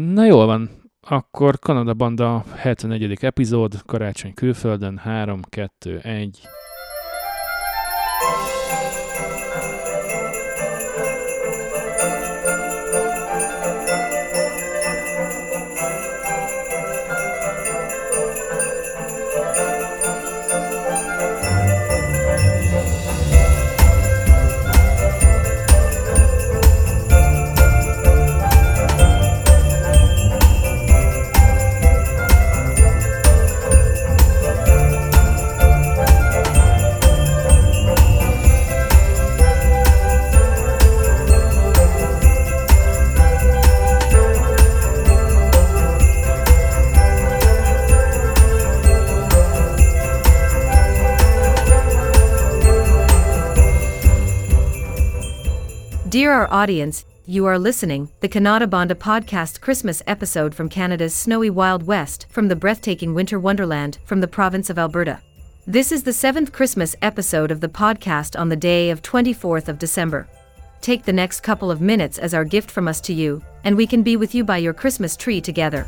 Na jól van, akkor Kanada Banda 74. epizód, Karácsony külföldön, 3, 2, 1. Dear our audience, you are listening the Kannada Banda podcast Christmas episode from Canada's snowy Wild West, from the breathtaking winter wonderland, from the province of Alberta. This is the seventh Christmas episode of the podcast on the day of 24th of December. Take the next couple of minutes as our gift from us to you, and we can be with you by your Christmas tree together.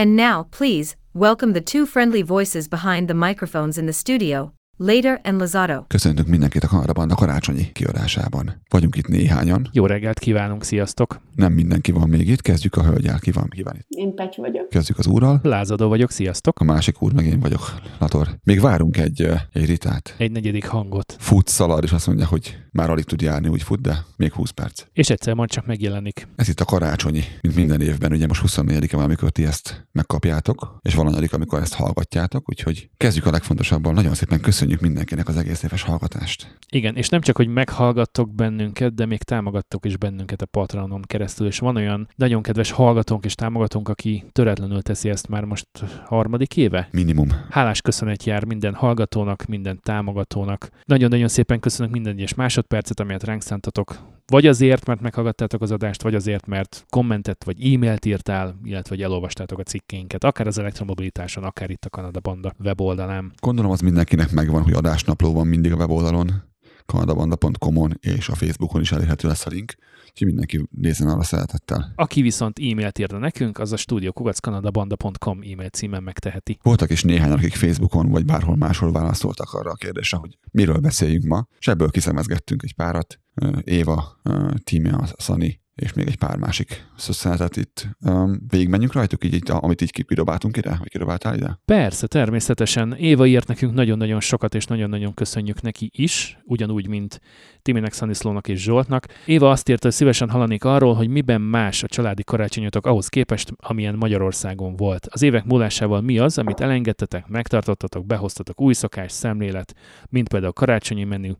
And now, please, welcome the two friendly voices behind the microphones in the studio, Later and Lazado. Köszöntünk mindenkit a Kanada Banda karácsonyi kiadásában. Vagyunk itt néhányan. Jó reggelt kívánunk, sziasztok! Nem mindenki van még itt, kezdjük a hölgyel. Ki van? Ki van itt? Én Pety vagyok. Kezdjük az úrral. Lázadó vagyok, sziasztok! A másik úr meg én vagyok, Lator. Még várunk egy, egy ritát. Egy negyedik hangot. Fut szalad, és azt mondja, hogy már alig tud járni, úgy fut, de még 20 perc. És egyszer majd csak megjelenik. Ez itt a karácsonyi, mint minden évben. Ugye most 24-e van, amikor ti ezt megkapjátok, és valanyadik, amikor ezt hallgatjátok, úgyhogy kezdjük a legfontosabban. Nagyon szépen köszönjük mindenkinek az egész éves hallgatást. Igen, és nem csak, hogy meghallgattok bennünket, de még támogattok is bennünket a Patronon keresztül, és van olyan nagyon kedves hallgatónk és támogatónk, aki töretlenül teszi ezt már most harmadik éve. Minimum. Hálás köszönet jár minden hallgatónak, minden támogatónak. Nagyon-nagyon szépen köszönök minden egyes másodpercet, amelyet ránk szántatok. Vagy azért, mert meghallgattátok az adást, vagy azért, mert kommentet vagy e-mailt írtál, illetve hogy elolvastátok a cikkénket, akár az elektromobilitáson, akár itt a Kanada Banda weboldalán. Gondolom az mindenkinek megvan, hogy adásnapló van mindig a weboldalon, kanadabanda.com-on és a Facebookon is elérhető lesz a link, úgyhogy mindenki nézzen arra szeretettel. Aki viszont e-mailt írna nekünk, az a studiokukackanadabanda.com e-mail címen megteheti. Voltak is néhány, akik Facebookon vagy bárhol máshol válaszoltak arra a kérdésre, hogy miről beszéljünk ma, és ebből kiszemezgettünk egy párat. Éva, Tímea, Szani és még egy pár másik szösszenetet itt. Um, végigmenjünk rajtuk, így, így, amit így kidobáltunk ide, vagy kidobáltál ide? Persze, természetesen. Éva írt nekünk nagyon-nagyon sokat, és nagyon-nagyon köszönjük neki is, ugyanúgy, mint Timinek, Szaniszlónak és Zsoltnak. Éva azt írta, hogy szívesen hallanék arról, hogy miben más a családi karácsonyotok ahhoz képest, amilyen Magyarországon volt. Az évek múlásával mi az, amit elengedtetek, megtartottatok, behoztatok új szokás, szemlélet, mint például karácsonyi menü,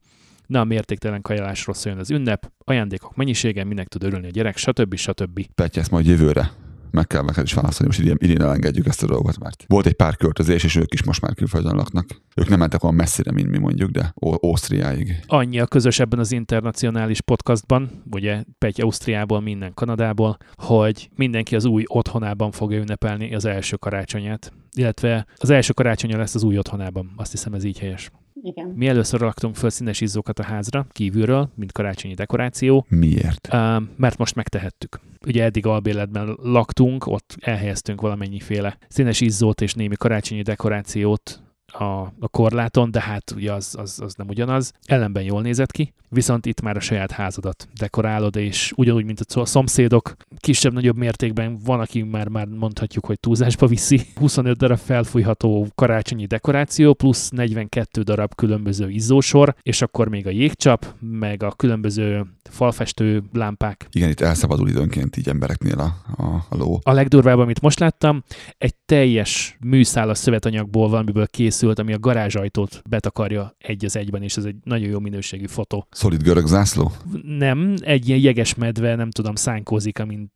Na, a mértéktelen kajálásról szóljon az ünnep, ajándékok mennyisége, minek tud örülni a gyerek, stb. stb. Petya, ezt majd jövőre meg kell neked is válaszolni, most idén, idén elengedjük ezt a dolgot, mert volt egy pár költözés, és ők is most már külföldön laknak. Ők nem mentek olyan messzire, mint mi mondjuk, de Ausztriáig. Annyi a közös ebben az internacionális podcastban, ugye Petty Ausztriából, minden Kanadából, hogy mindenki az új otthonában fogja ünnepelni az első karácsonyát. Illetve az első karácsonya lesz az új otthonában. Azt hiszem ez így helyes. Igen. Mi először raktunk föl színes izzókat a házra, kívülről, mint karácsonyi dekoráció, Miért? Ö, mert most megtehettük. Ugye eddig albéletben laktunk, ott elhelyeztünk valamennyiféle színes izzót és némi karácsonyi dekorációt a, a korláton, de hát ugye az, az, az nem ugyanaz. Ellenben jól nézett ki, viszont itt már a saját házadat dekorálod, és ugyanúgy, mint a szomszédok, kisebb-nagyobb mértékben van, aki már, már mondhatjuk, hogy túlzásba viszi. 25 darab felfújható karácsonyi dekoráció, plusz 42 darab különböző izzósor, és akkor még a jégcsap, meg a különböző falfestő lámpák. Igen, itt elszabadul időnként így embereknél a, a, a ló. A legdurvább, amit most láttam, egy teljes műszál a szövetanyagból valamiből készült, ami a garázsajtót betakarja egy az egyben, és ez egy nagyon jó minőségű fotó. Szolid görög zászló? Nem, egy ilyen jeges medve, nem tudom, szánkózik, amint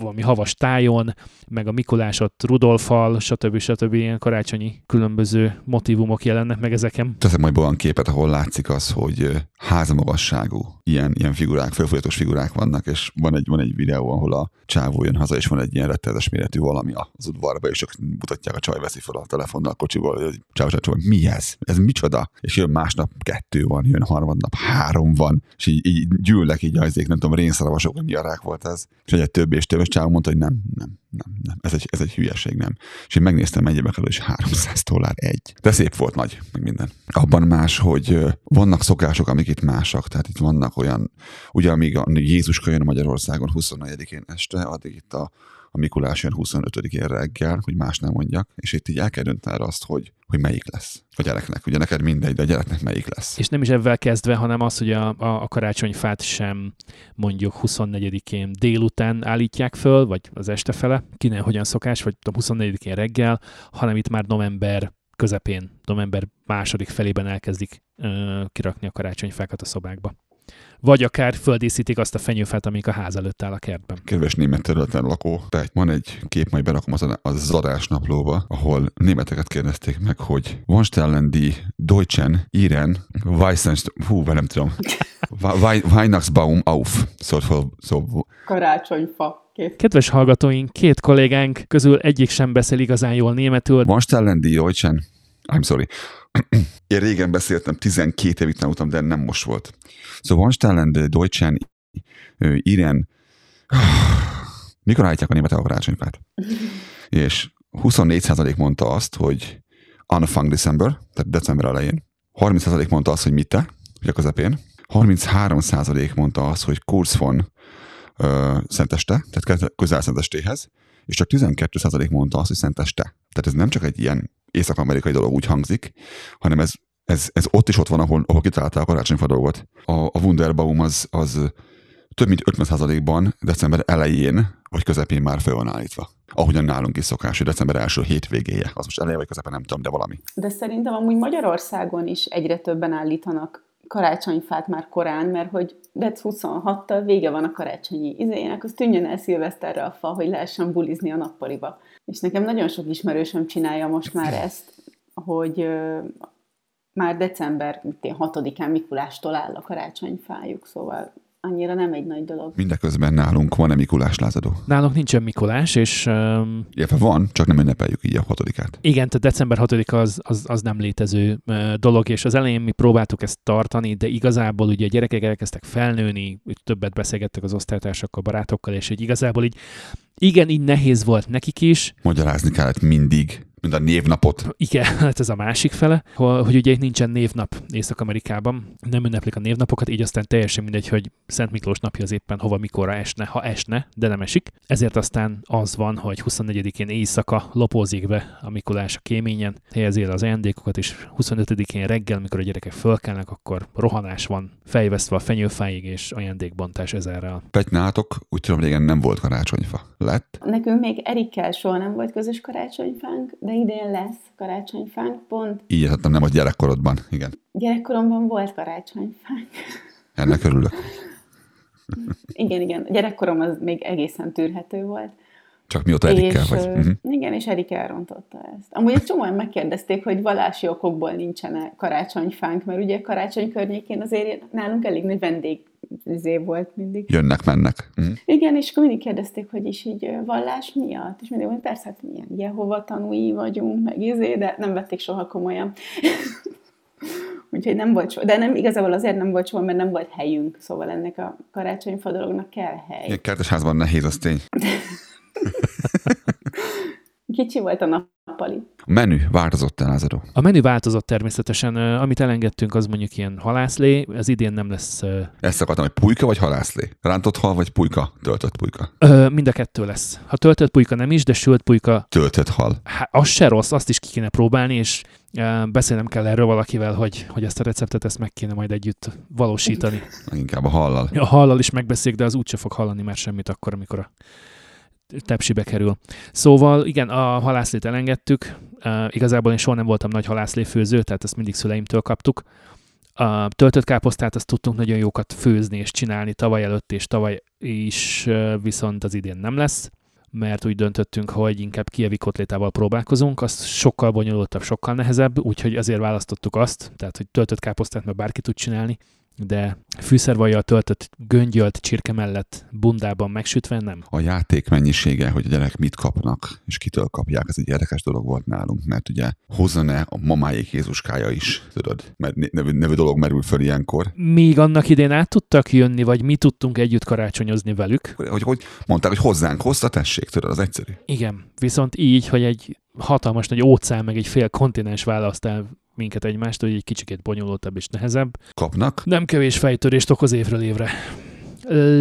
valami havas tájon, meg a Mikulás ott Rudolfal, stb. stb. ilyen karácsonyi különböző motivumok jelennek meg ezeken. Teszek majd olyan képet, ahol látszik az, hogy házamagasságú ilyen, ilyen figurák, fölfolyatós figurák vannak, és van egy, van egy videó, ahol a csávó jön haza, és van egy ilyen rettenetes méretű valami az udvarba, és csak mutatják a csaj, veszi fel a telefonnal a kocsiból, hogy csávó, csávó, mi ez? Ez micsoda? És jön másnap kettő van, jön harmadnap három van, és így, így gyűlnek így ajzék, nem tudom, rénszaravasok, hogy mi a rák volt ez. És egy több és több, és csávó mondta, hogy nem, nem, nem, nem, ez egy, ez egy hülyeség, nem. És én megnéztem egyébek elő, és 300 dollár egy. De szép volt nagy, meg minden. Abban más, hogy vannak szokások, amik itt másak, tehát itt vannak olyan, ugye amíg Jézus jön Magyarországon 24-én este, addig itt a a Mikulás jön 25-én reggel, hogy más nem mondjak, és itt így el kell dönteni azt, hogy, hogy melyik lesz a gyereknek. Ugye neked mindegy, de a gyereknek melyik lesz. És nem is ebben kezdve, hanem az, hogy a, a, a karácsonyfát sem mondjuk 24-én délután állítják föl, vagy az este fele, kinek hogyan szokás, vagy tudom, 24-én reggel, hanem itt már november közepén, november második felében elkezdik ö, kirakni a karácsonyfákat a szobákba vagy akár földíszítik azt a fenyőfát, amik a ház előtt áll a kertben. Kedves német területen lakó, tehát van egy kép, majd berakom az, a zadás naplóba, ahol németeket kérdezték meg, hogy van stellen die Deutschen Iren Weissens, hú, nem tudom, Weihnachtsbaum auf. Szóval, szóval, Karácsonyfa. Kész. Kedves hallgatóink, két kollégánk közül egyik sem beszél igazán jól németül. Van stellen die Deutschen I'm sorry. Én régen beszéltem, 12 évig tanultam, de nem most volt. Szóval van Stellen de Deutschen Iren mikor állítják a németek a karácsonyfát? És 24% mondta azt, hogy Anfang December, tehát december elején. 30% mondta azt, hogy mitte, hogy a közepén. 33% mondta azt, hogy Kurs von ö, szenteste, tehát közel szentestéhez, és csak 12% mondta azt, hogy szenteste. Tehát ez nem csak egy ilyen észak-amerikai dolog úgy hangzik, hanem ez, ez, ez ott is ott van, ahol, ahol kitalálták a karácsonyfa dolgot. A, a Wunderbaum az, az több mint 50%-ban december elején vagy közepén már fel van állítva. Ahogyan nálunk is szokás, hogy december első hétvégéje. Az most eleje vagy közepén nem tudom, de valami. De szerintem amúgy Magyarországon is egyre többen állítanak karácsonyfát már korán, mert hogy dec 26-tal vége van a karácsonyi izének, az tűnjön el szilveszterre a fa, hogy lehessen bulizni a nappaliba. És nekem nagyon sok ismerősöm csinálja most már ezt, hogy már december 6-án Mikulástól áll a karácsonyfájuk, szóval annyira nem egy nagy dolog. Mindeközben nálunk van-e Mikulás lázadó? Nálunk nincsen Mikulás, és... Um, Illetve van, csak nem ünnepeljük így a hatodikát. Igen, tehát december 6 az, az, az nem létező uh, dolog, és az elején mi próbáltuk ezt tartani, de igazából ugye a gyerekek elkezdtek felnőni, többet beszélgettek az osztálytársakkal, barátokkal, és hogy igazából így igen, így nehéz volt nekik is. Magyarázni kellett mindig mint a névnapot. Igen, hát ez a másik fele, hogy ugye nincsen névnap Észak-Amerikában, nem ünneplik a névnapokat, így aztán teljesen mindegy, hogy Szent Miklós napja az éppen hova, mikorra esne, ha esne, de nem esik. Ezért aztán az van, hogy 24-én éjszaka lopózik be a Mikulás a kéményen, helyezi el az ajándékokat, és 25-én reggel, mikor a gyerekek fölkelnek, akkor rohanás van, fejvesztve a fenyőfáig, és ajándékbontás ezerrel. Petnátok, úgy tudom, régen nem volt karácsonyfa. Lett? Nekünk még Erikkel soha nem volt közös karácsonyfánk, de idén lesz karácsonyfánk, pont. Így értettem, nem a gyerekkorodban, igen. Gyerekkoromban volt karácsonyfánk. Ennek örülök. igen, igen. A gyerekkorom az még egészen tűrhető volt. Csak mióta Erikkel és, vagy. Uh-huh. Igen, és Erik elrontotta ezt. Amúgy egy csomóan megkérdezték, hogy vallási okokból nincsen karácsonyfánk, mert ugye karácsony környékén azért nálunk elég nagy vendég izé volt mindig. Jönnek, mennek. Uh-huh. Igen, és akkor mindig kérdezték, hogy is így vallás miatt, és mindig mondjuk, persze, hát milyen Jehova tanúi vagyunk, meg izé, de nem vették soha komolyan. Úgyhogy nem volt soha, de nem, igazából azért nem volt soha, mert nem volt helyünk, szóval ennek a karácsonyfa dolognak kell hely. Ilyen kertesházban nehéz, az tény. Kicsi volt a nappali. A menü változott el, Lázaro. A menü változott természetesen, amit elengedtünk, az mondjuk ilyen halászlé, ez idén nem lesz, Ezt akartam, hogy pulyka vagy halászlé? Rántott hal vagy pulyka? Töltött pulyka. ö, mind a kettő lesz. Ha töltött pulyka nem is, de sült pulyka, Töltött hal. hát az se rossz, azt is ki kéne próbálni, és beszélnem kell erről valakivel, hogy, hogy ezt a receptet ezt meg kéne majd együtt valósítani. Inkább a hallal. A hallal is megbeszéljük, de az úgyse fog hallani már semmit akkor, amikor a tepsibe kerül. Szóval igen, a halászlét elengedtük. Uh, igazából én soha nem voltam nagy halászléfőző, tehát ezt mindig szüleimtől kaptuk. A töltött káposztát azt tudtunk nagyon jókat főzni és csinálni tavaly előtt, és tavaly is uh, viszont az idén nem lesz, mert úgy döntöttünk, hogy inkább kievi kotlétával próbálkozunk, az sokkal bonyolultabb, sokkal nehezebb, úgyhogy azért választottuk azt, tehát hogy töltött káposztát már bárki tud csinálni, de fűszervajjal töltött göngyölt csirke mellett bundában megsütve nem. A játék mennyisége, hogy a gyerek mit kapnak, és kitől kapják, ez egy érdekes dolog volt nálunk, mert ugye hozzon-e a mamáék Jézuskája is, tudod, mert nevű, nevű dolog merül föl ilyenkor. Míg annak idén át tudtak jönni, vagy mi tudtunk együtt karácsonyozni velük. Hogy, hogy mondták, hogy hozzánk hozta, tessék, tudod, az egyszerű. Igen, viszont így, hogy egy hatalmas nagy óceán, meg egy fél kontinens választ el minket egymást, hogy egy kicsikét bonyolultabb és nehezebb. Kapnak, Nem kevés fejtörést okoz évről évre.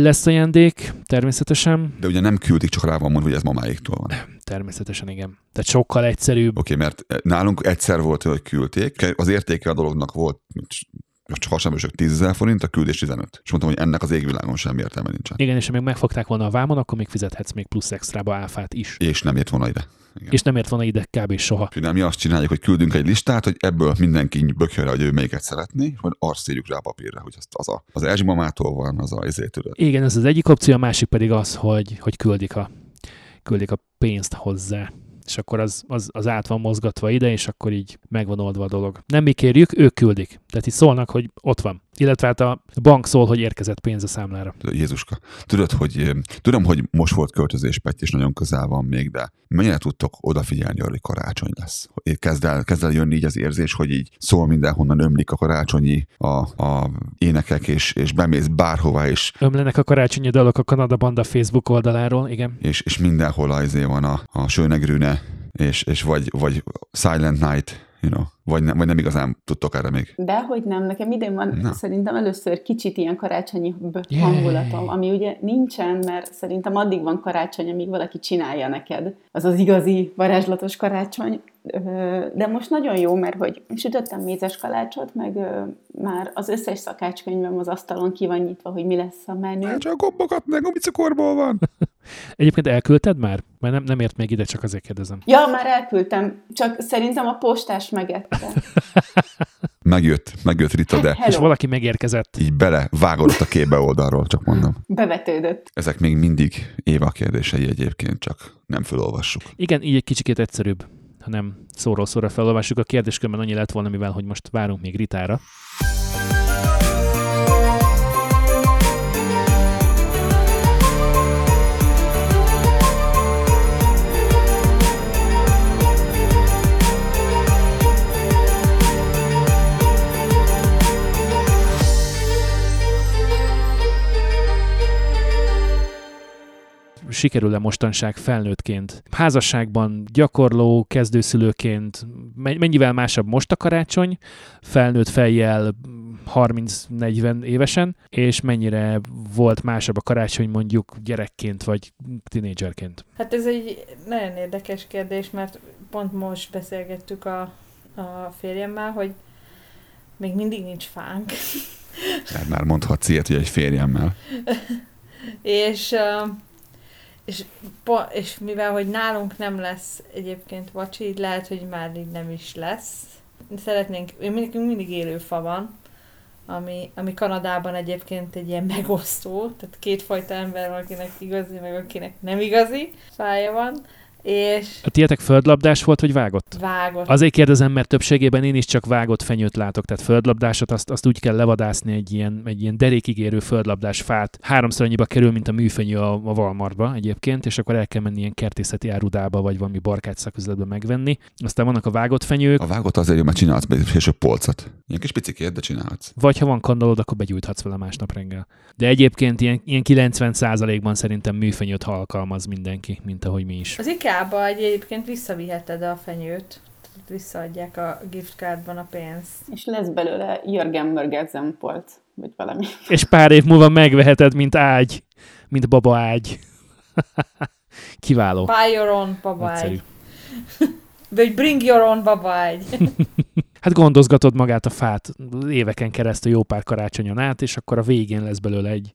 Lesz ajándék, természetesen. de ugye nem küldik, csak rá van mondva, hogy ez mamáéktól van. Oké, Természetesen igen. Tehát sokkal egyszerűbb. okay, mert nálunk egyszer volt, hogy küldték, az értéke a dolognak volt, mint csak hasonlósok 10 ezer forint, a küldés 15. És mondtam, hogy ennek az égvilágon semmi értelme nincsen. Igen, és ha még megfogták volna a vámon, akkor még fizethetsz még plusz extrába áfát is. És nem ért volna ide. Igen. És nem ért volna ide kb. soha. Úgyhogy mi azt csináljuk, hogy küldünk egy listát, hogy ebből mindenki bökjön hogy ő melyiket szeretné, hogy azt írjuk rá a papírra, hogy azt az a, az Erzsi mamától van, az a izé, tudod. Igen, ez az egyik opció, a másik pedig az, hogy, hogy küldik, a, küldik a pénzt hozzá. És akkor az, az, az át van mozgatva ide, és akkor így megvan oldva a dolog. Nem mi kérjük, ők küldik. Tehát itt szólnak, hogy ott van. Illetve hát a bank szól, hogy érkezett pénz a számlára. Jézuska. Tudod, hogy tudom, hogy most volt költözés, Petty, és nagyon közel van még, de mennyire tudtok odafigyelni arra, hogy karácsony lesz? Kezd el, kezd el jönni így az érzés, hogy így szól mindenhonnan ömlik a karácsonyi a, a énekek, és, és bemész bárhová, és, Ömlenek a karácsonyi dalok a Kanada Banda Facebook oldaláról, igen. és, és mindenhol az izé van a, a Sőnegrűne, és, és vagy, vagy Silent Night, you know, vagy, ne, vagy nem igazán tudtok erre még. Dehogy nem, nekem idén van Na. Szerintem először kicsit ilyen karácsonyi Yay. yeah. hangulatom, ami ugye nincsen, mert szerintem addig van karácsony, amíg valaki csinálja neked. Az az igazi varázslatos karácsony. De most nagyon jó, mert hogy sütöttem mézes kalácsot, meg már az összes szakácskönyvem az asztalon ki van nyitva, hogy mi lesz a menü. Csak gombokat, meg gumicukorból van. Egyébként elküldted már? Mert nem, nem ért még ide, csak azért kérdezem. Ja, már elküldtem, csak szerintem a postás Megjött, megjött Rita, de És Hello, valaki megérkezett. így bele vágott a képbe oldalról, csak mondom. bevetődött. Ezek még mindig Éva kérdései egyébként, csak nem felolvassuk. Igen, így egy kicsikét egyszerűbb, ha nem szóról szóra felolvassuk. A kérdéskörben annyi lett volna, mivel hogy most várunk még Ritára. Sikerül-e mostanság felnőttként, házasságban, gyakorló, kezdőszülőként, me- mennyivel másabb most a karácsony, felnőtt fejjel 30-40 évesen, és mennyire volt másabb a karácsony mondjuk gyerekként vagy tinédzserként. Hát ez egy nagyon érdekes kérdés, mert pont most beszélgettük a, a férjemmel, hogy még mindig nincs fánk. Tehát már mondhatsz ilyet, hogy egy férjemmel. és, ö, és, és mivel, hogy nálunk nem lesz egyébként vacsi, így lehet, hogy már így nem is lesz. Szeretnénk, én mindig, mindig élő fa van, ami, ami Kanadában egyébként egy ilyen megosztó, tehát kétfajta ember van, akinek igazi, meg akinek nem igazi fája van, és A tietek földlabdás volt, vagy vágott? vágott. Azért kérdezem, mert többségében én is csak vágott fenyőt látok, tehát földlabdásot azt, azt úgy kell levadászni egy ilyen, egy ilyen derékigérő földlabdás fát. Háromszor annyiba kerül, mint a műfenyő a, a Walmartba egyébként, és akkor el kell menni ilyen kertészeti árudába, vagy valami barkács szaküzletbe megvenni. Aztán vannak a vágott fenyők, A vágott azért mert csinálhatsz be és a polcot. Ilyen kis picikét, de csinálhatsz. vagy ha van kandalod, akkor begyújthatsz vele másnap reggel. De egyébként ilyen, ilyen 90%-ban szerintem műfenyőt alkalmaz mindenki, mint ahogy mi is. Azért IKEA-ba egyébként visszaviheted a fenyőt. Visszaadják a giftcardban a pénzt. És lesz belőle Jörgen Mörgezempolt, vagy valami. És pár év múlva megveheted, mint ágy, mint baba ágy. Kiváló. Buy your own Nagyszerű. babágy. Vagy bring your own babágy. Hát gondozgatod magát a fát éveken keresztül jó pár karácsonyon át, és akkor a végén lesz belőle egy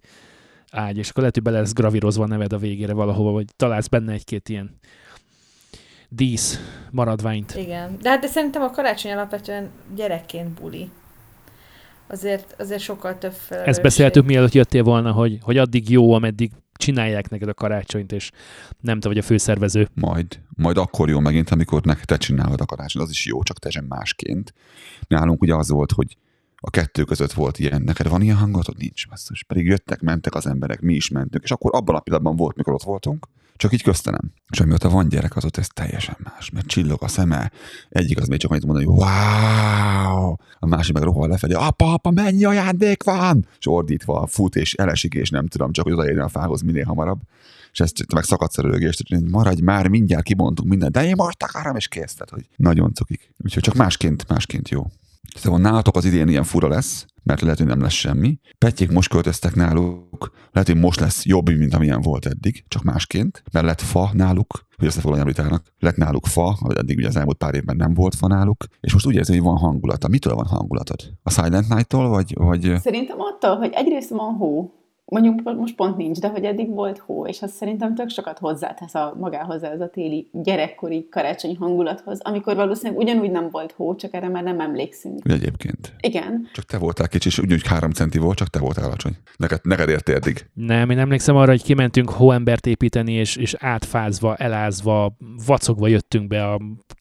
ágy, és akkor lehet, hogy be lesz gravírozva a neved a végére valahova, vagy találsz benne egy-két ilyen dísz maradványt. Igen. De hát de szerintem a karácsony alapvetően gyerekként buli. Azért, azért sokkal több felelősség. Ezt beszéltük, mielőtt jöttél volna, hogy, hogy addig jó, ameddig csinálják neked a karácsonyt, és nem te vagy a főszervező. Majd, majd akkor jó megint, amikor neked te csinálod a karácsony, az is jó, csak te sem másként. Nálunk ugye az volt, hogy a kettő között volt ilyen, neked van ilyen hangulatod? Nincs, basszus. Pedig jöttek, mentek az emberek, mi is mentünk, és akkor abban a pillanatban volt, mikor ott voltunk, csak így köztenem. És amióta van gyerek, azóta ez teljesen más, mert csillog a szeme. Egyik az még csak annyit mondani, hogy wow! A másik meg rohan lefelé, apa, apa, mennyi ajándék van! És ordítva fut és elesik, és nem tudom, csak hogy odaérni a fához minél hamarabb. És ezt meg szakadsz a és maradj már, mindjárt kibontunk mindent, de én most akarom, és kész. Tehát, hogy nagyon cukik. Úgyhogy csak másként, másként jó. Szóval nálatok az idén ilyen fura lesz, mert lehet, hogy nem lesz semmi. Petyék most költöztek náluk, lehet, hogy most lesz jobb, mint amilyen volt eddig, csak másként, mert lett fa náluk, hogy összefoglalni Ritának, lett náluk fa, vagy eddig ugye az elmúlt pár évben nem volt fa náluk, és most úgy érzi, hogy van hangulata. Mitől van hangulatod? A Silent Night-tól, vagy, vagy Szerintem attól, hogy egyrészt van hó, mondjuk most pont nincs, de hogy eddig volt hó, és az szerintem tök sokat hozzátesz a magához ez a téli gyerekkori karácsonyi hangulathoz, amikor valószínűleg ugyanúgy nem volt hó, csak erre már nem emlékszünk. Ugye egyébként. Igen, Csak te voltál kicsi, és úgy, hogy három centi volt, csak te voltál alacsony. Neked, neked érte eddig. Nem, én emlékszem arra, hogy kimentünk hóembert építeni, és, és átfázva, elázva, vacogva jöttünk be a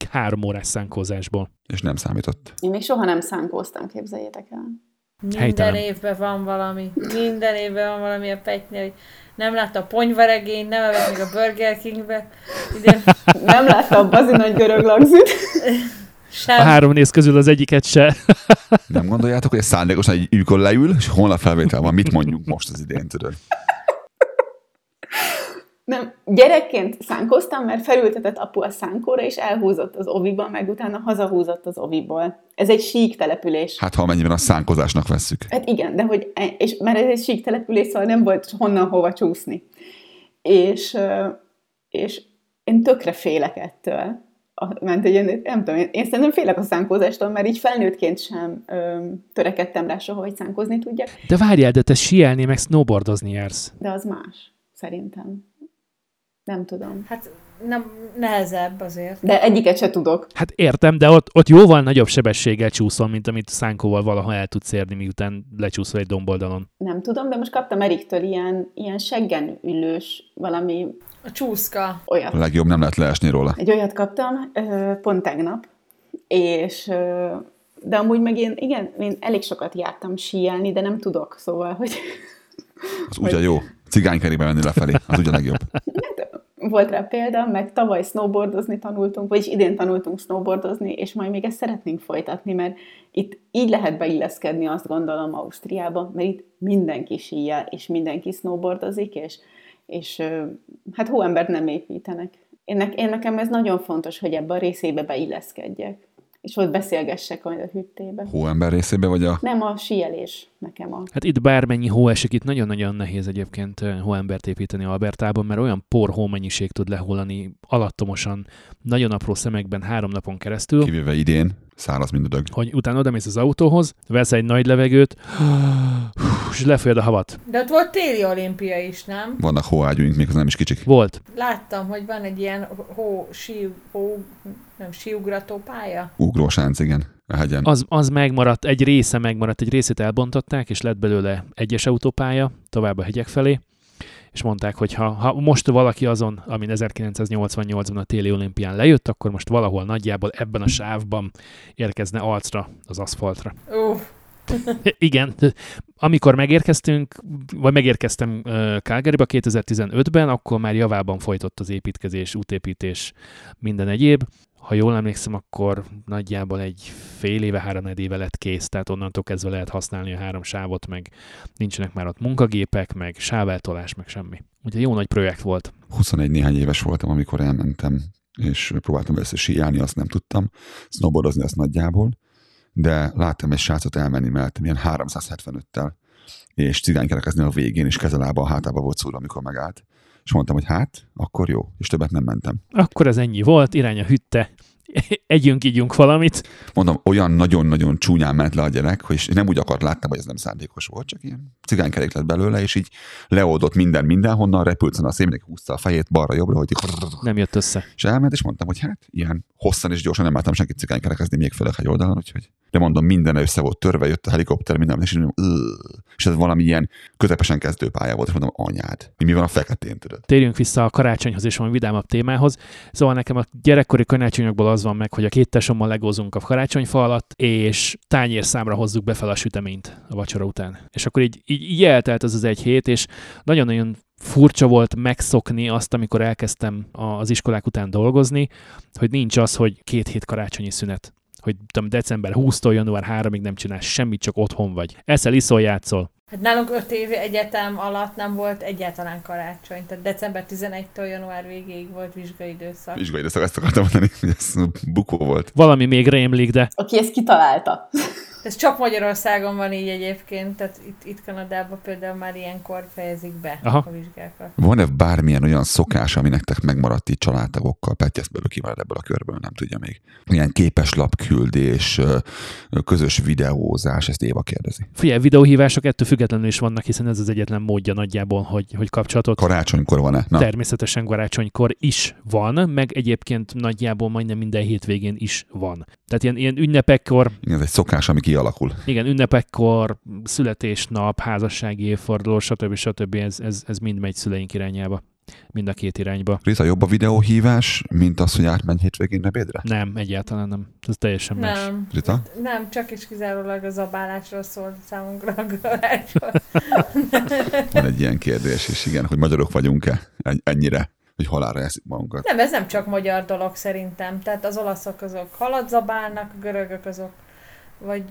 három órás szánkózásból. És nem számított. én még soha nem szánkóztam, képzeljétek el. Minden Helytelen. évben van valami. Minden évben van valami a Petynél, hogy nem látta a ponyvaregényt, nem evett még a Burger Kingbe. Idén Nem láttam bazi nagy görög lagzit. A sem. három néz közül az egyiket se. Nem gondoljátok, hogy ez szándékosan egy űkön leül, és holnap felvétel van, mit mondjuk most az idén, tudod? Nem, gyerekként szánkoztam, mert felültetett apu a szánkóra, és elhúzott az oviba, meg utána hazahúzott az oviból. Ez egy sík település. Hát ha amennyiben a szánkozásnak vesszük. Hát igen, de hogy, e- és, mert ez egy sík település, szóval nem volt honnan hova csúszni. És, és én tökre félek ettől. A- Mert egy nem tudom, én, én szerintem félek a szánkózástól, mert így felnőttként sem ö, törekedtem rá soha, hogy szánkozni tudjak, De várjál, de te sielni meg snowboardozni jársz. de az más, szerintem. Nem tudom. Hát nem, nehezebb azért. De egyiket se tudok. Hát értem, de ott, ott jóval nagyobb sebességgel csúszol, mint amit szánkóval valaha el tudsz érni, miután lecsúszol egy domboldalon. Nem tudom, de most kaptam Eriktől ilyen, ilyen seggen ülős valami A csúszka. olyat. A legjobb nem lehet leesni róla. Egy olyat kaptam pont tegnap, és de amúgy meg én, igen, én elég sokat jártam síelni, de nem tudok, szóval, hogy Az ugye jó. Cigánykerébe menni lefelé, az ugye legjobb. Volt rá példa, meg tavaly snowboardozni tanultunk, vagyis idén tanultunk snowboardozni, és majd még ezt szeretnénk folytatni, mert itt így lehet beilleszkedni, azt gondolom, Ausztriába, mert itt mindenki síjel, és mindenki snowboardozik, és, és hát hóembert nem építenek. Én, én nekem ez nagyon fontos, hogy ebbe a részébe beilleszkedjek, és ott beszélgessek majd a hüttébe. Hóember részébe, vagy a... Nem a síelés nekem a... Hát itt bármennyi hó esik, itt nagyon-nagyon nehéz egyébként hóembert építeni Albertában, mert olyan por hómennyiség tud lehullani alattomosan, nagyon apró szemekben három napon keresztül, Kivéve idén, száraz mind a dög. hogy utána odamész az autóhoz, vesz egy nagy levegőt, és lefolyad a havat. De ott volt téli olimpia is, nem? Vannak hóágyúink, még az nem is kicsik. Volt. Láttam, hogy van egy ilyen hó, sí, hó, nem, síugrató pálya. Ugrósánc, igen, a hegyen. Az, az megmaradt, egy része megmaradt, egy részét elbontották, és lett belőle egyes autópálya, tovább a hegyek felé, és mondták, hogy ha, ha most valaki azon, amin 1988-ban a téli olimpián lejött, akkor most valahol nagyjából ebben a sávban érkezne arcra az aszfaltra. Uff, Igen, amikor megérkeztünk, vagy megérkeztem Calgaryba 2015-ben, akkor már javában folytott az építkezés, útépítés, minden egyéb. Ha jól emlékszem, akkor nagyjából egy fél éve, három éve lett kész, tehát onnantól kezdve lehet használni a három sávot, meg nincsenek már ott munkagépek, meg sáveltolás, meg semmi. Úgyhogy jó nagy projekt volt. 21 néhány éves voltam, amikor elmentem, és próbáltam először síjálni, azt nem tudtam, snowboardozni azt nagyjából, de láttam egy srácot elmenni mellettem ilyen 375-tel, és cigánykerekezni a végén, és kezelába a hátába volt szúrva, amikor megállt. És mondtam, hogy hát, akkor jó, és többet nem mentem. Akkor ez ennyi volt, irány a hütte, együnk, ígyunk valamit. Mondom, olyan nagyon-nagyon csúnyán ment le a gyerek, hogy nem úgy akart láttam, hogy ez nem szándékos volt, csak ilyen cigánykerék lett belőle, és így leoldott minden mindenhonnan, repült a szémének, húzta a fejét balra-jobbra, hogy Nem jött össze. És elment, és mondtam, hogy hát ilyen hosszan és gyorsan nem láttam senkit cigánykerekezni még főleg egy oldalon, úgyhogy de mondom, minden össze volt törve, jött a helikopter, minden, és mondom, és ez valami ilyen közepesen kezdő pálya volt, és mondom, anyád, mi van a feketén, tudod? Térjünk vissza a karácsonyhoz és valami vidámabb témához. Szóval nekem a gyerekkori karácsonyokból az van meg, hogy a két tesommal legózunk a karácsonyfa alatt, és tányér számra hozzuk be fel a süteményt a vacsora után. És akkor így, így, így eltelt az az egy hét, és nagyon-nagyon furcsa volt megszokni azt, amikor elkezdtem az iskolák után dolgozni, hogy nincs az, hogy két hét karácsonyi szünet hogy tudom, december 20-tól január 3-ig nem csinálsz semmit, csak otthon vagy. Eszel, iszol, játszol. Hát nálunk öt év egyetem alatt nem volt egyáltalán karácsony, tehát december 11-től január végéig volt vizsgai időszak. Vizsgai időszak, ezt akartam mondani, hogy ez bukó volt. Valami még rémlik, de... Aki ezt kitalálta. Ez csak Magyarországon van így egyébként, tehát itt, itt Kanadában például már ilyenkor fejezik be Aha. a vizsgákat. Van-e bármilyen olyan szokás, ami nektek megmaradt így családtagokkal? Petty ezt belőle kimarad ebből a körből, nem tudja még. Ilyen lapküldés, közös videózás, ezt Éva kérdezi. Figyelj, videóhívások ettől függetlenül is vannak, hiszen ez az egyetlen módja nagyjából, hogy, hogy kapcsolatot. Karácsonykor van-e? Na. Természetesen karácsonykor is van, meg egyébként nagyjából majdnem minden hétvégén is van. Tehát ilyen, ilyen ünnepekkor... Igen, ez egy szokás, ami kialakul. Igen, ünnepekkor, születésnap, házassági évforduló, stb. stb. Ez, ez, ez mind megy szüleink irányába. Mind a két irányba. Rita, jobb a videóhívás, mint az, hogy átmenj hétvégén ebédre? Nem, egyáltalán nem. Ez teljesen nem. más. Rita? Nem, csak is kizárólag az abálásról szól számunkra a. Van egy ilyen kérdés is, igen, hogy magyarok vagyunk-e ennyire? hogy halára eszik magunkat. Nem, ez nem csak magyar dolog szerintem. Tehát az olaszok azok halat zabálnak, a görögök azok, vagy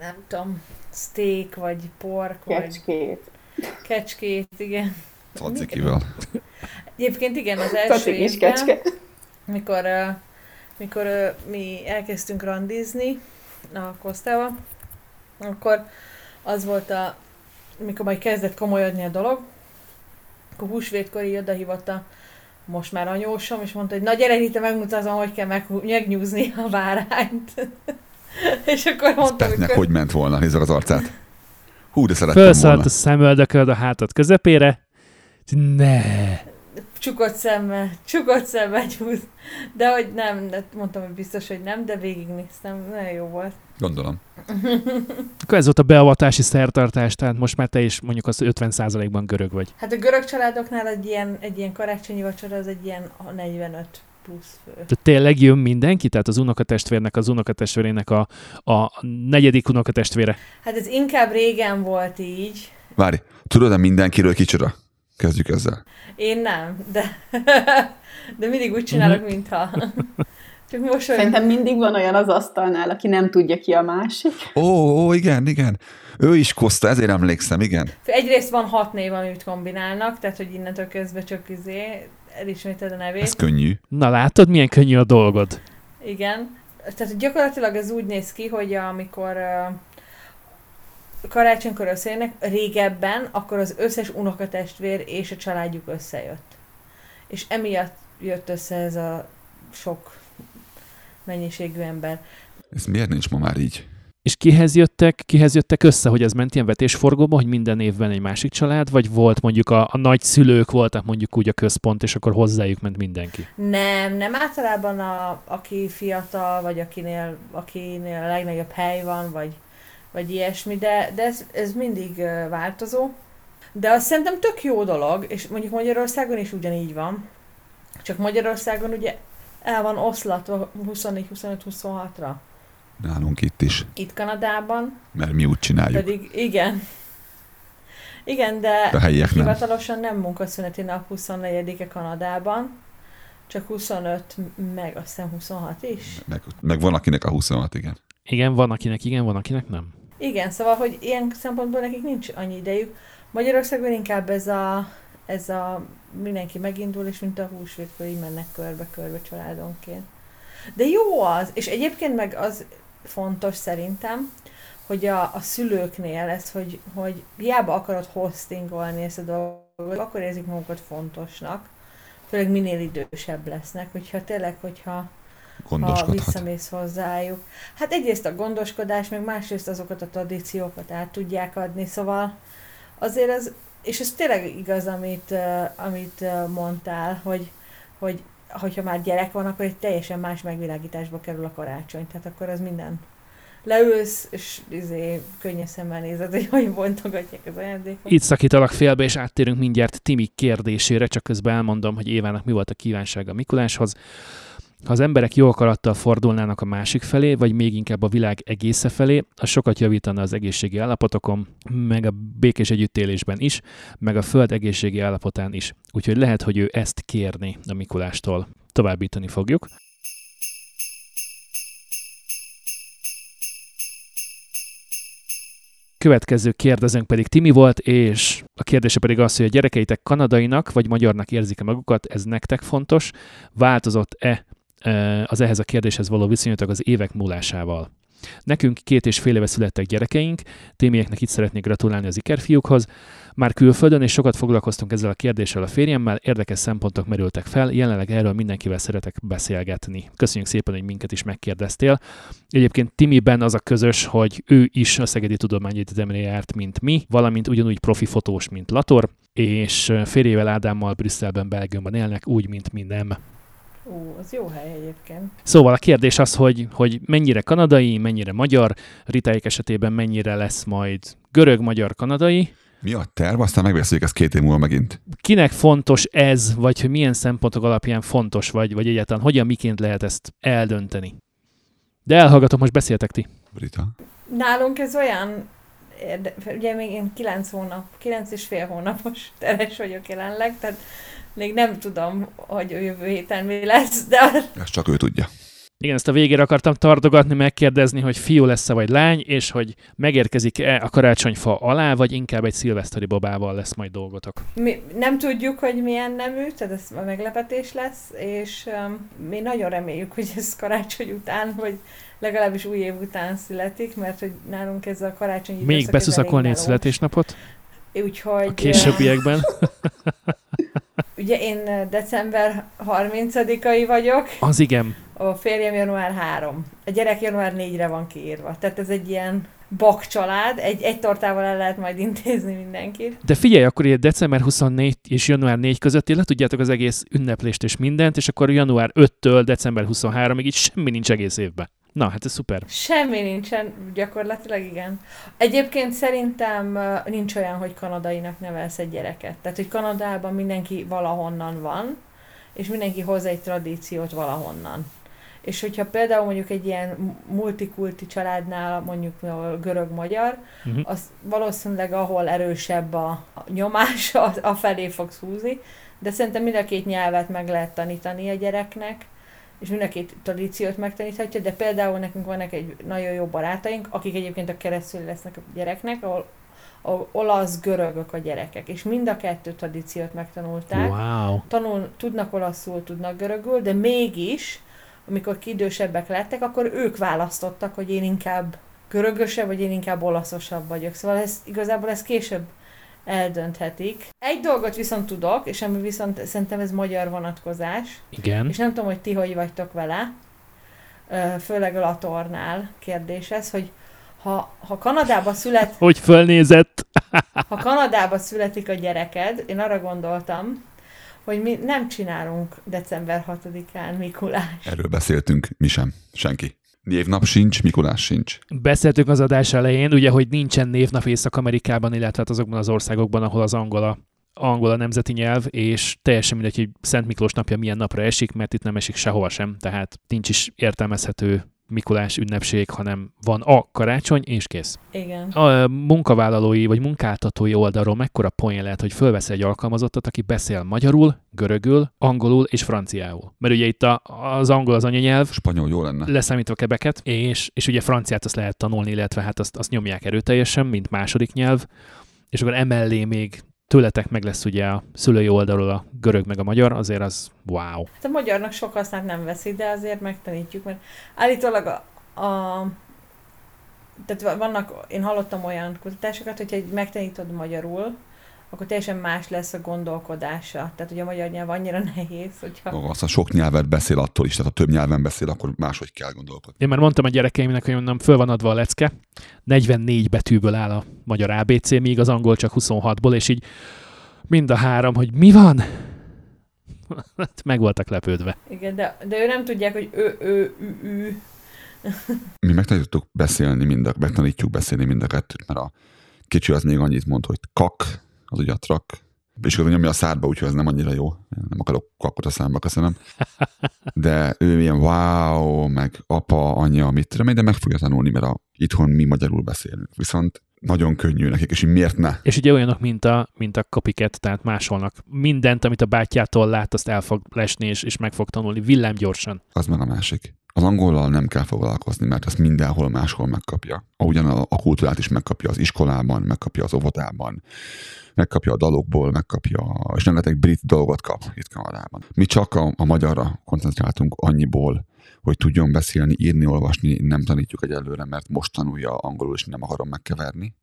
nem tudom, steak, vagy pork, Kecskét. vagy... Kecskét, igen. Cacikivel. Egyébként igen, az első évben, kecske. mikor, uh, mikor uh, mi elkezdtünk randizni a Kosztával, akkor az volt a, mikor majd kezdett komolyodni a dolog, akkor húsvétkor így odahívott a most már anyósom, és mondta, hogy na gyere, itt megmutatom, hogy kell meg, megnyúzni a bárányt. és akkor mondta, hogy... Kö... hogy ment volna, nézzük az arcát. Hú, de szerettem Felszállt volna. a szemöldököd a hátad közepére. Ne! Csukott szemmel, csukott szemmel nyúz. De hogy nem, de mondtam, hogy biztos, hogy nem, de végignéztem. Nagyon jó volt. Gondolom. Akkor ez volt a beavatási szertartás, tehát most már te is mondjuk az 50%-ban görög vagy. Hát a görög családoknál egy ilyen, egy ilyen karácsonyi vacsora az egy ilyen 45 plusz fő. De tényleg jön mindenki? Tehát az unokatestvérnek, az unokatestvérének a, a negyedik unokatestvére? Hát ez inkább régen volt így. Várj, tudod-e mindenkiről kicsoda? Kezdjük ezzel. Én nem, de, de mindig úgy csinálok, uh-huh. mintha. Csak most Szerintem mindig van olyan az asztalnál, aki nem tudja ki a másik. Ó, ó igen, igen. Ő is Koszta, ezért emlékszem, igen. Egyrészt van hat név, amit kombinálnak, tehát hogy innentől kezdve csak izé, elisméted a nevét. Ez könnyű. Na látod, milyen könnyű a dolgod? Igen. Tehát gyakorlatilag ez úgy néz ki, hogy amikor uh, karácsonykor összejönnek, régebben, akkor az összes unokatestvér és a családjuk összejött. És emiatt jött össze ez a sok mennyiségű ember. Ez miért nincs ma már így? És kihez jöttek, kihez jöttek össze, hogy ez ment ilyen vetésforgóba, hogy minden évben egy másik család, vagy volt mondjuk a, a nagyszülők voltak mondjuk úgy a központ, és akkor hozzájuk ment mindenki? Nem, nem általában a, aki fiatal, vagy akinél, akinél a legnagyobb hely van, vagy, vagy ilyesmi, de, de ez, ez mindig változó. De azt szerintem tök jó dolog, és mondjuk Magyarországon is ugyanígy van. Csak Magyarországon ugye el van oszlatva 24-25-26-ra. Nálunk itt is. Itt Kanadában. Mert mi úgy csináljuk. Pedig igen. Igen, de a helyiek hivatalosan nem, nem munkaszüneti nap 24-e Kanadában, csak 25, meg azt hiszem 26 is. Meg, meg van akinek a 26, igen. Igen, van akinek igen, van akinek nem. Igen, szóval, hogy ilyen szempontból nekik nincs annyi idejük. Magyarországon inkább ez a, ez a mindenki megindul, és mint a húsvétkor így mennek körbe-körbe családonként. De jó az, és egyébként meg az fontos szerintem, hogy a, a szülőknél ez, hogy, hogy hiába akarod hostingolni ezt a dolgot, akkor érzik magukat fontosnak, főleg minél idősebb lesznek, hogyha tényleg, hogyha ha visszamész hozzájuk. Hát egyrészt a gondoskodás, meg másrészt azokat a tradíciókat át tudják adni, szóval azért az, és ez tényleg igaz, amit, amit mondtál, hogy, hogy hogyha már gyerek van, akkor egy teljesen más megvilágításba kerül a karácsony, tehát akkor az minden leülsz, és izé, könnyes szemmel nézed, hogy hogy bontogatják az ajándékot. Itt szakítalak félbe, és áttérünk mindjárt Timi kérdésére, csak közben elmondom, hogy Évának mi volt a kívánsága Mikuláshoz. Ha az emberek jó akarattal fordulnának a másik felé, vagy még inkább a világ egésze felé, az sokat javítana az egészségi állapotokon, meg a békés együttélésben is, meg a föld egészségi állapotán is. Úgyhogy lehet, hogy ő ezt kérni a Mikulástól. Továbbítani fogjuk. Következő kérdezőnk pedig Timi volt, és a kérdése pedig az, hogy a gyerekeitek kanadainak vagy magyarnak érzik-e magukat, ez nektek fontos. Változott-e az ehhez a kérdéshez való viszonyatok az évek múlásával. Nekünk két és fél éve születtek gyerekeink, témieknek itt szeretnék gratulálni az ikerfiúkhoz. Már külföldön és sokat foglalkoztunk ezzel a kérdéssel a férjemmel, érdekes szempontok merültek fel, jelenleg erről mindenkivel szeretek beszélgetni. Köszönjük szépen, hogy minket is megkérdeztél. Egyébként Timiben az a közös, hogy ő is a Szegedi Tudományegyetemre járt, mint mi, valamint ugyanúgy profi fotós, mint Lator, és férjével Ádámmal Brüsszelben, Belgiumban élnek, úgy, mint mi nem. Ú, az jó hely egyébként. Szóval a kérdés az, hogy, hogy mennyire kanadai, mennyire magyar, Ritáik esetében mennyire lesz majd görög, magyar, kanadai. Mi a terv? Aztán megbeszéljük ezt két év múlva megint. Kinek fontos ez, vagy hogy milyen szempontok alapján fontos, vagy, vagy egyáltalán hogyan, miként lehet ezt eldönteni? De elhallgatom, most beszéltek ti. Rita. Nálunk ez olyan, ugye még én kilenc hónap, kilenc és fél hónapos teres vagyok jelenleg, tehát még nem tudom, hogy a jövő héten mi lesz, de... Ezt csak ő tudja. Igen, ezt a végére akartam tartogatni, megkérdezni, hogy fiú lesz-e vagy lány, és hogy megérkezik-e a karácsonyfa alá, vagy inkább egy szilveszteri babával lesz majd dolgotok. Mi nem tudjuk, hogy milyen nemű, tehát ez a meglepetés lesz, és um, mi nagyon reméljük, hogy ez karácsony után, vagy legalábbis új év után születik, mert hogy nálunk ez a karácsonyi Még beszuszakolni egy születésnapot? Úgyhogy... A későbbiekben. Ugye én december 30-ai vagyok. Az igen. A férjem január 3. A gyerek január 4-re van kiírva. Tehát ez egy ilyen bak család, egy, egy tortával el lehet majd intézni mindenkit. De figyelj, akkor ilyen december 24 és január 4 között le tudjátok az egész ünneplést és mindent, és akkor január 5-től december 23-ig így semmi nincs egész évben. Na, hát ez szuper. Semmi nincsen, gyakorlatilag igen. Egyébként szerintem nincs olyan, hogy kanadainak nevelsz egy gyereket. Tehát, hogy Kanadában mindenki valahonnan van, és mindenki hoz egy tradíciót valahonnan. És hogyha például mondjuk egy ilyen multikulti családnál, mondjuk görög-magyar, uh-huh. az valószínűleg ahol erősebb a nyomás, a felé fogsz húzni, de szerintem mind a két nyelvet meg lehet tanítani a gyereknek, és mind a két tradíciót megtaníthatja, de például nekünk vannak egy nagyon jó barátaink, akik egyébként a keresztül lesznek a gyereknek, ahol, ahol olasz-görögök a gyerekek, és mind a kettő tradíciót megtanulták. Wow. Tanul, tudnak olaszul, tudnak görögül, de mégis, amikor kidősebbek lettek, akkor ők választottak, hogy én inkább görögösebb, vagy én inkább olaszosabb vagyok. Szóval ez, igazából ez később eldönthetik. Egy dolgot viszont tudok, és ami viszont szerintem ez magyar vonatkozás. Igen. És nem tudom, hogy ti hogy vagytok vele, főleg a Latornál kérdés ez, hogy ha, ha Kanadába szület... Hogy fölnézett? ha Kanadába születik a gyereked, én arra gondoltam, hogy mi nem csinálunk december 6-án Mikulás. Erről beszéltünk, mi sem, senki. Névnap sincs, Mikulás sincs. Beszéltünk az adás elején, ugye, hogy nincsen névnap Észak-Amerikában, illetve hát azokban az országokban, ahol az angola angol a nemzeti nyelv, és teljesen mindegy, hogy Szent Miklós napja milyen napra esik, mert itt nem esik sehova sem, tehát nincs is értelmezhető Mikulás ünnepség, hanem van a karácsony, és kész. Igen. A munkavállalói vagy munkáltatói oldalról mekkora poén lehet, hogy fölvesz egy alkalmazottat, aki beszél magyarul, görögül, angolul és franciául. Mert ugye itt a, az angol az anyanyelv. Spanyol jó lenne. Leszámítva kebeket, és, és ugye franciát azt lehet tanulni, illetve hát azt, azt nyomják erőteljesen, mint második nyelv, és akkor emellé még tőletek meg lesz ugye a szülői oldalról a görög meg a magyar, azért az wow. Hát a magyarnak sok hasznát nem veszi, de azért megtanítjuk, mert állítólag a, a tehát vannak, én hallottam olyan kutatásokat, hogyha megtanítod magyarul, akkor teljesen más lesz a gondolkodása. Tehát, hogy a magyar nyelv annyira nehéz, hogyha... Azt a sok nyelvet beszél attól is, tehát ha több nyelven beszél, akkor máshogy kell gondolkodni. Én már mondtam a gyerekeimnek, hogy mondom, föl van adva a lecke, 44 betűből áll a magyar ABC, míg az angol csak 26-ból, és így mind a három, hogy mi van? Meg voltak lepődve. Igen, de, de ő nem tudják, hogy ő, ő, ő, ő. Mi megtanítottuk beszélni mind a, megtanítjuk beszélni mind a kettőt, mert a kicsi az még annyit mond, hogy kak, az ugye a trak, és akkor nyomja a szádba, úgyhogy ez nem annyira jó. Nem akarok kakot a számba, köszönöm. De ő ilyen wow, meg apa, anyja, mit tudom, de meg fogja tanulni, mert a, itthon mi magyarul beszélünk. Viszont nagyon könnyű nekik, és miért ne? És ugye olyanok, mint a, mint a copycat, tehát másolnak. Mindent, amit a bátyjától lát, azt el fog lesni, és, és meg fog tanulni villámgyorsan. Az meg a másik. Az angollal nem kell foglalkozni, mert ezt mindenhol máshol megkapja. Ahogyan a, a kultúrát is megkapja az iskolában, megkapja az óvodában, megkapja a dalokból, megkapja, és rengeteg brit dolgot kap itt Kanadában. Mi csak a, a magyarra koncentráltunk annyiból, hogy tudjon beszélni, írni, olvasni, nem tanítjuk egyelőre, mert most tanulja angolul, és nem akarom megkeverni.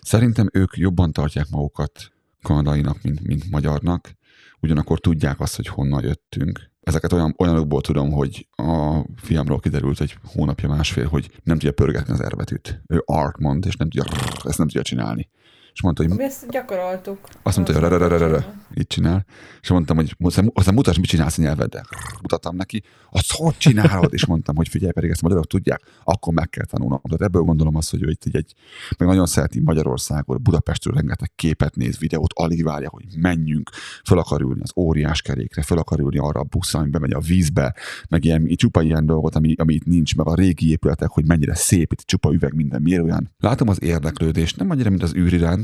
Szerintem ők jobban tartják magukat kanadainak, mint, mint magyarnak, ugyanakkor tudják azt, hogy honnan jöttünk. Ezeket olyan, olyanokból tudom, hogy a fiamról kiderült egy hónapja másfél, hogy nem tudja pörgetni az erbetűt. Ő art mond, és nem tudja, ezt nem tudja csinálni és mondta, hogy... Mi ezt gyakoroltuk. Azt mondta, hogy re így csinál. És mondtam, hogy aztán mutasd, mit csinálsz a nyelveddel. Mutattam neki, azt hogy csinálod? És mondtam, hogy figyelj, pedig ezt magyarok tudják, akkor meg kell tanulnom. Tehát ebből gondolom azt, hogy ő itt egy, meg nagyon szereti Magyarországot, Budapestről rengeteg képet néz, videót, alig várja, hogy menjünk, fel akar ülni az óriás kerékre, fel akar ülni arra a busz, ami bemegy a vízbe, meg ilyen, csupa ilyen dolgot, ami, ami itt nincs, meg a régi épületek, hogy mennyire szép, itt csupa üveg, minden, miért olyan. Látom az érdeklődést, nem annyira, mint az űrirány, iránt.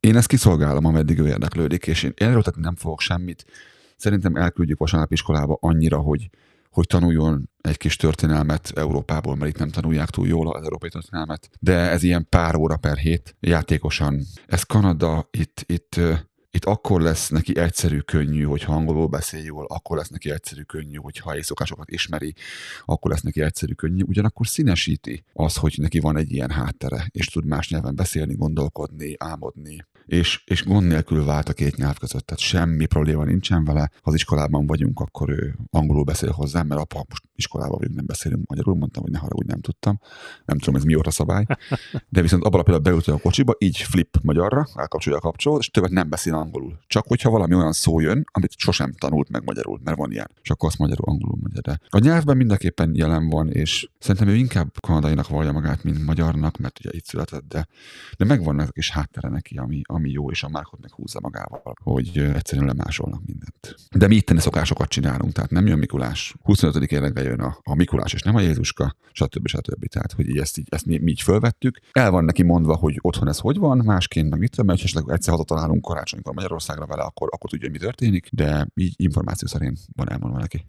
Én ezt kiszolgálom, ameddig ő érdeklődik, és én erőltetni nem fogok semmit. Szerintem elküldjük vasárnap iskolába annyira, hogy, hogy tanuljon egy kis történelmet Európából, mert itt nem tanulják túl jól az európai történelmet, de ez ilyen pár óra per hét játékosan. Ez Kanada, itt, itt itt akkor lesz neki egyszerű, könnyű, hogy angolul beszél jól, akkor lesz neki egyszerű, könnyű, hogyha éjszokásokat ismeri, akkor lesz neki egyszerű, könnyű. Ugyanakkor színesíti az, hogy neki van egy ilyen háttere, és tud más nyelven beszélni, gondolkodni, álmodni, és, és gond nélkül vált a két nyelv között, tehát semmi probléma nincsen vele. Ha az iskolában vagyunk, akkor ő angolul beszél hozzám, mert apa, most iskolában vagyunk, nem beszélünk magyarul, mondtam, hogy ne haragudj, nem tudtam. Nem tudom, ez mióta szabály. De viszont abban a pillanatban a kocsiba, így flip magyarra, elkapcsolja a kapcsolót, és többet nem beszél angolul. Csak hogyha valami olyan szó jön, amit sosem tanult meg magyarul, mert van ilyen. És akkor azt magyarul, angolul magyar. De a nyelvben mindenképpen jelen van, és szerintem ő inkább kanadainak vallja magát, mint magyarnak, mert ugye itt született, de, de megvan ezek is háttere neki, ami, ami jó, és a márkot meg húzza magával, hogy egyszerűen lemásolnak mindent. De mi itteni szokásokat csinálunk, tehát nem jön Mikulás. 25. években jön a, a Mikulás, és nem a Jézuska, stb. stb. Tehát, hogy ezt, így, ezt mi, mi így fölvettük. El van neki mondva, hogy otthon ez hogy van, másként meg mit tudom, mert esetleg egyszer hazatalálunk karácsonykor Magyarországra vele, akkor, akkor tudja, hogy mi történik, de így információ szerint van elmondva neki.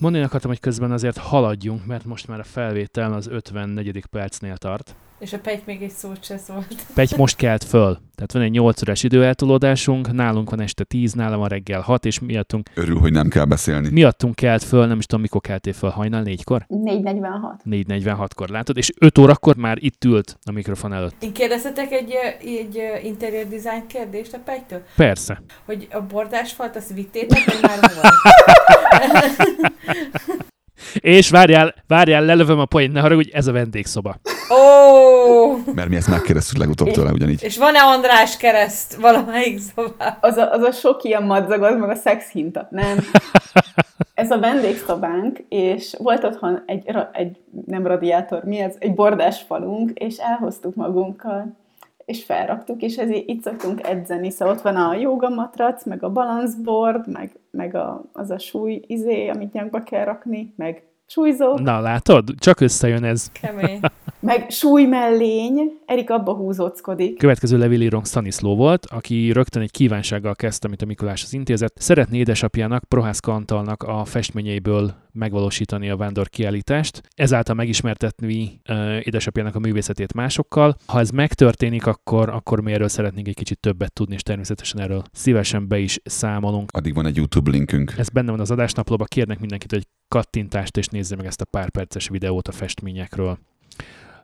Mondani akartam, hogy közben azért haladjunk, mert most már a felvétel az 54. percnél tart. És a Pegy még egy szót se szólt. Pegy most kelt föl. Tehát van egy 8 órás időeltolódásunk, nálunk van este 10, nálam van reggel 6, és miattunk... Örül, hogy nem kell beszélni. Miattunk kelt föl, nem is tudom, mikor keltél föl, hajnal négykor? 4.46. 4.46-kor, látod? És 5 órakor már itt ült a mikrofon előtt. Én kérdeztetek egy, egy interior design kérdést a Pegytől? Persze. Hogy a bordásfalt, azt vittétek, vagy már volt? És várjál, várjál, lelövöm a poént, ne haragudj, ez a vendégszoba. Ó! Mert mi ezt megkérdeztük legutóbb tőle ugyanígy. És van-e András kereszt valamelyik szobában? Az a, az a sok ilyen madzag, az meg a szex hinta, nem? Ez a vendégszobánk, és volt otthon egy, egy nem radiátor, mi ez? Egy bordás falunk, és elhoztuk magunkkal és felraktuk, és ez itt szoktunk edzeni, szóval ott van a joga matrac, meg a balanszbord, meg, meg a, az a súly izé, amit nyakba kell rakni, meg súlyzó. Na, látod? Csak összejön ez. Kemény. Meg súlymellény, Erik abba húzóckodik. Következő levélírónk Stanisló volt, aki rögtön egy kívánsággal kezdte, amit a Mikulás az intézet. Szeretné édesapjának, Prohászka Antalnak a festményeiből megvalósítani a vándor kiállítást, ezáltal megismertetni uh, édesapjának a művészetét másokkal. Ha ez megtörténik, akkor, akkor mi erről szeretnénk egy kicsit többet tudni, és természetesen erről szívesen be is számolunk. Addig van egy YouTube linkünk. Ez benne van az adásnaplóban, kérnek mindenkit, hogy kattintást és nézze meg ezt a pár perces videót a festményekről.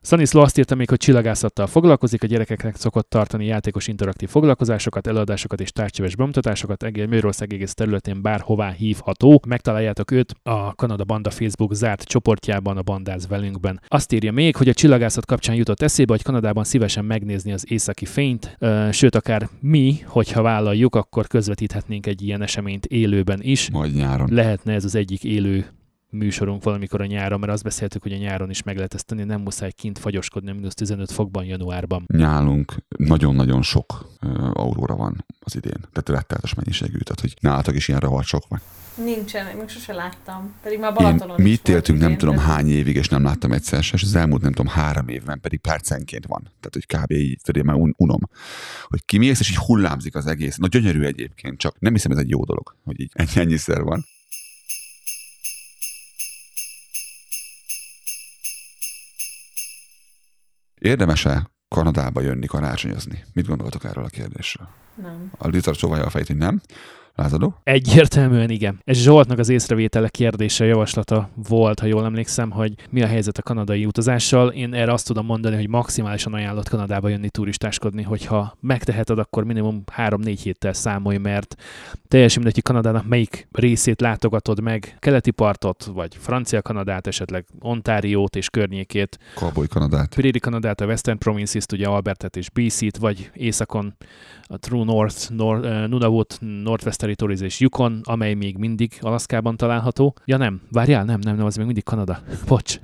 Stanislaw azt írta még, hogy csillagászattal foglalkozik, a gyerekeknek szokott tartani játékos interaktív foglalkozásokat, előadásokat és tárgycsöves bemutatásokat egész Magyarország egész területén bárhová hívható. Megtaláljátok őt a Kanada Banda Facebook zárt csoportjában, a Bandáz velünkben. Azt írja még, hogy a csillagászat kapcsán jutott eszébe, hogy Kanadában szívesen megnézni az északi fényt, sőt akár mi, hogyha vállaljuk, akkor közvetíthetnénk egy ilyen eseményt élőben is. Majd nyáron. Lehetne ez az egyik élő műsorunk valamikor a nyáron, mert azt beszéltük, hogy a nyáron is meg lehet ezt tenni, nem muszáj kint fagyoskodni a mínusz 15 fokban januárban. Nyálunk nagyon-nagyon sok uh, auróra van az idén. Tehát retteltes mennyiségű. Tehát, hogy nálatok is ilyen rohadt sok van. Nincsen, még sose láttam. Pedig már Balatonon Én, mi itt éltünk nem tudom hány évig, és nem láttam egyszer se, és az elmúlt nem tudom három évben pedig percenként van. Tehát, hogy kb. így, tudod, már un- unom. Hogy kimész, és így hullámzik az egész. Na gyönyörű egyébként, csak nem hiszem ez egy jó dolog, hogy így ennyi, ennyiszer van. Érdemese Kanadába jönni karácsonyozni? Mit gondoltok erről a kérdésről? Nem. A Lizard csóválja a fejét, hogy nem. Lázadó? Egyértelműen igen. Ez Zsoltnak az észrevétele kérdése, javaslata volt, ha jól emlékszem, hogy mi a helyzet a kanadai utazással. Én erre azt tudom mondani, hogy maximálisan ajánlott Kanadába jönni turistáskodni, hogyha megteheted, akkor minimum 3-4 héttel számolj, mert teljesen mindegy, hogy Kanadának melyik részét látogatod meg, keleti partot, vagy francia Kanadát, esetleg Ontáriót és környékét, Cowboy Kanadát. Prairie Kanadát, a Western Provinces-t, ugye Albertet és BC-t, vagy északon a True North, Nor- uh, Nunavut, Northwest Territories és Yukon, amely még mindig Alaszkában található. Ja nem, várjál, nem, nem, nem, az még mindig Kanada. Bocs.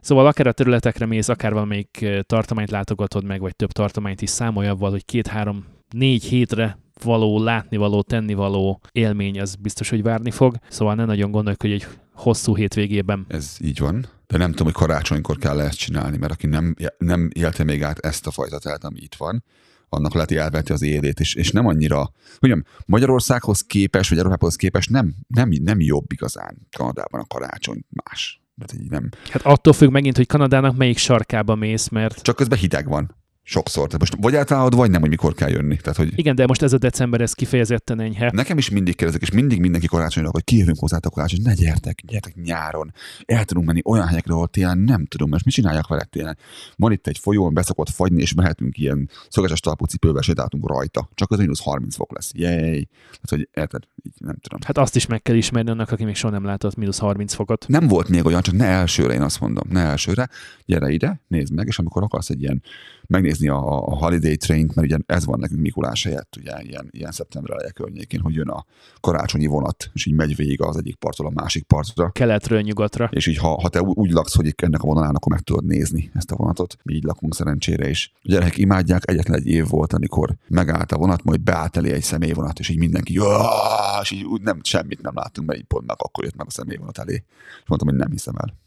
Szóval akár a területekre mész, akár valamelyik tartományt látogatod meg, vagy több tartományt is számolj avval, hogy két-három, négy hétre való, látnivaló, tennivaló élmény, az biztos, hogy várni fog. Szóval ne nagyon gondolj, hogy egy hosszú hétvégében Ez így van. De nem tudom, hogy karácsonykor kell ezt csinálni, mert aki nem, nem élte még át ezt a fajta telt, ami itt van, annak lehet, hogy elveti az élét, és, és nem annyira, mondjam, Magyarországhoz képes, vagy Európához képes nem, nem, nem jobb igazán Kanadában a karácsony más. Tehát így nem. Hát attól függ megint, hogy Kanadának melyik sarkába mész, mert Csak közben hideg van. Sokszor. Tehát most vagy eltalálod, vagy nem, hogy mikor kell jönni. Tehát, hogy igen, de most ez a december, ez kifejezetten enyhe. Nekem is mindig kérdezik, és mindig mindenki karácsonyra, hogy kijövünk hozzátok karácsony, ne gyertek, gyertek nyáron. El tudunk menni olyan helyekre, ahol télen nem tudom, mert mit csináljak veled télen. Van itt egy folyón, beszokott fagyni, és mehetünk ilyen szögeses talpú cipővel, sétáltunk rajta. Csak az mínusz 30 fok lesz. Jej. Tehát, hogy érted, így nem tudom. Hát azt is meg kell ismerni annak, aki még soha nem látott mínusz 30 fokot. Nem volt még olyan, csak ne elsőre, én azt mondom, ne elsőre, gyere ide, nézd meg, és amikor akarsz egy ilyen, megnézni a, a Holiday Train-t, mert ugye ez van nekünk Mikulás helyett, ugye ilyen, ilyen szeptember eleje környékén, hogy jön a karácsonyi vonat, és így megy végig az egyik partról a másik partra. Keletről nyugatra. És így, ha, ha te úgy laksz, hogy ennek a vonalán, akkor meg tudod nézni ezt a vonatot. Mi így lakunk szerencsére is. A gyerekek imádják, egyetlen egy év volt, amikor megállt a vonat, majd beállt elé egy személyvonat, és így mindenki, "Jaj!" és így úgy nem, semmit nem láttunk, mert így pont meg akkor jött meg a személyvonat elé. És mondtam, hogy nem hiszem el.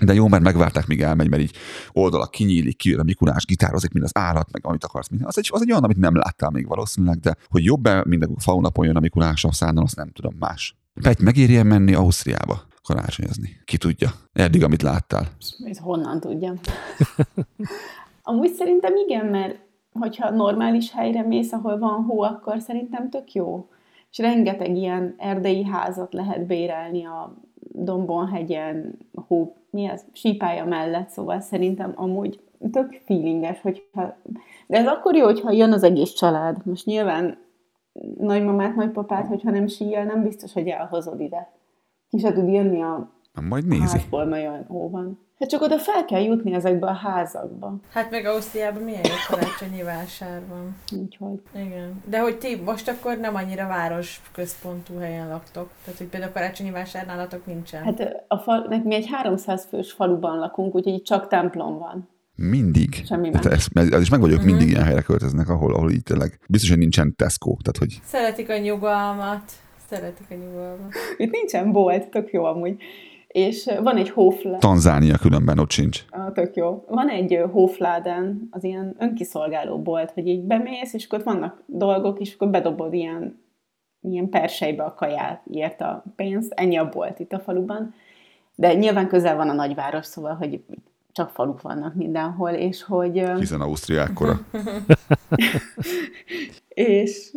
De jó, mert megvárták, míg elmegy, mert így oldalak kinyílik, kijön a Mikulás, gitározik, mint az állat, meg amit akarsz. Minden. Az egy, az egy olyan, amit nem láttál még valószínűleg, de hogy jobb-e minden faunapon jön a Mikulás a szándon, azt nem tudom más. Pety, megéri menni Ausztriába karácsonyozni? Ki tudja? Eddig, amit láttál. Ez honnan tudjam. Amúgy szerintem igen, mert hogyha normális helyre mész, ahol van hó, akkor szerintem tök jó. És rengeteg ilyen erdei házat lehet bérelni a Dombonhegyen, hó, mi ez, sípája mellett, szóval szerintem amúgy tök feelinges, hogyha... De ez akkor jó, hogyha jön az egész család. Most nyilván nagymamát, nagypapát, hogyha nem síjjel, nem biztos, hogy elhozod ide. Ki se tud jönni a majd nézi. házból, mert olyan hó van. Hát csak oda fel kell jutni ezekbe a házakba. Hát meg Ausztriában milyen jó karácsonyi vásár van. Úgyhogy. Igen. De hogy ti most akkor nem annyira város központú helyen laktok. Tehát, hogy például karácsonyi vásár nálatok nincsen. Hát a fal, mi egy 300 fős faluban lakunk, úgyhogy itt csak templom van. Mindig. Semmi Hát más. ez, ez is meg vagyok, Mhm. mindig ilyen helyre költöznek, ahol, ahol így tényleg biztos, hogy nincsen Tesco, tehát hogy Szeretik a nyugalmat. Szeretik a nyugalmat. Itt nincsen bolt, tök jó amúgy. És van egy hófla... Tanzánia különben ott sincs. Ah, tök jó. Van egy ö, Hofladen, az ilyen önkiszolgáló bolt, hogy így bemész, és akkor ott vannak dolgok, és akkor bedobod ilyen, ilyen persejbe a kajáért a pénzt. Ennyi a bolt itt a faluban. De nyilván közel van a nagyváros, szóval, hogy csak faluk vannak mindenhol, és hogy... Hiszen Ausztria ekkora. és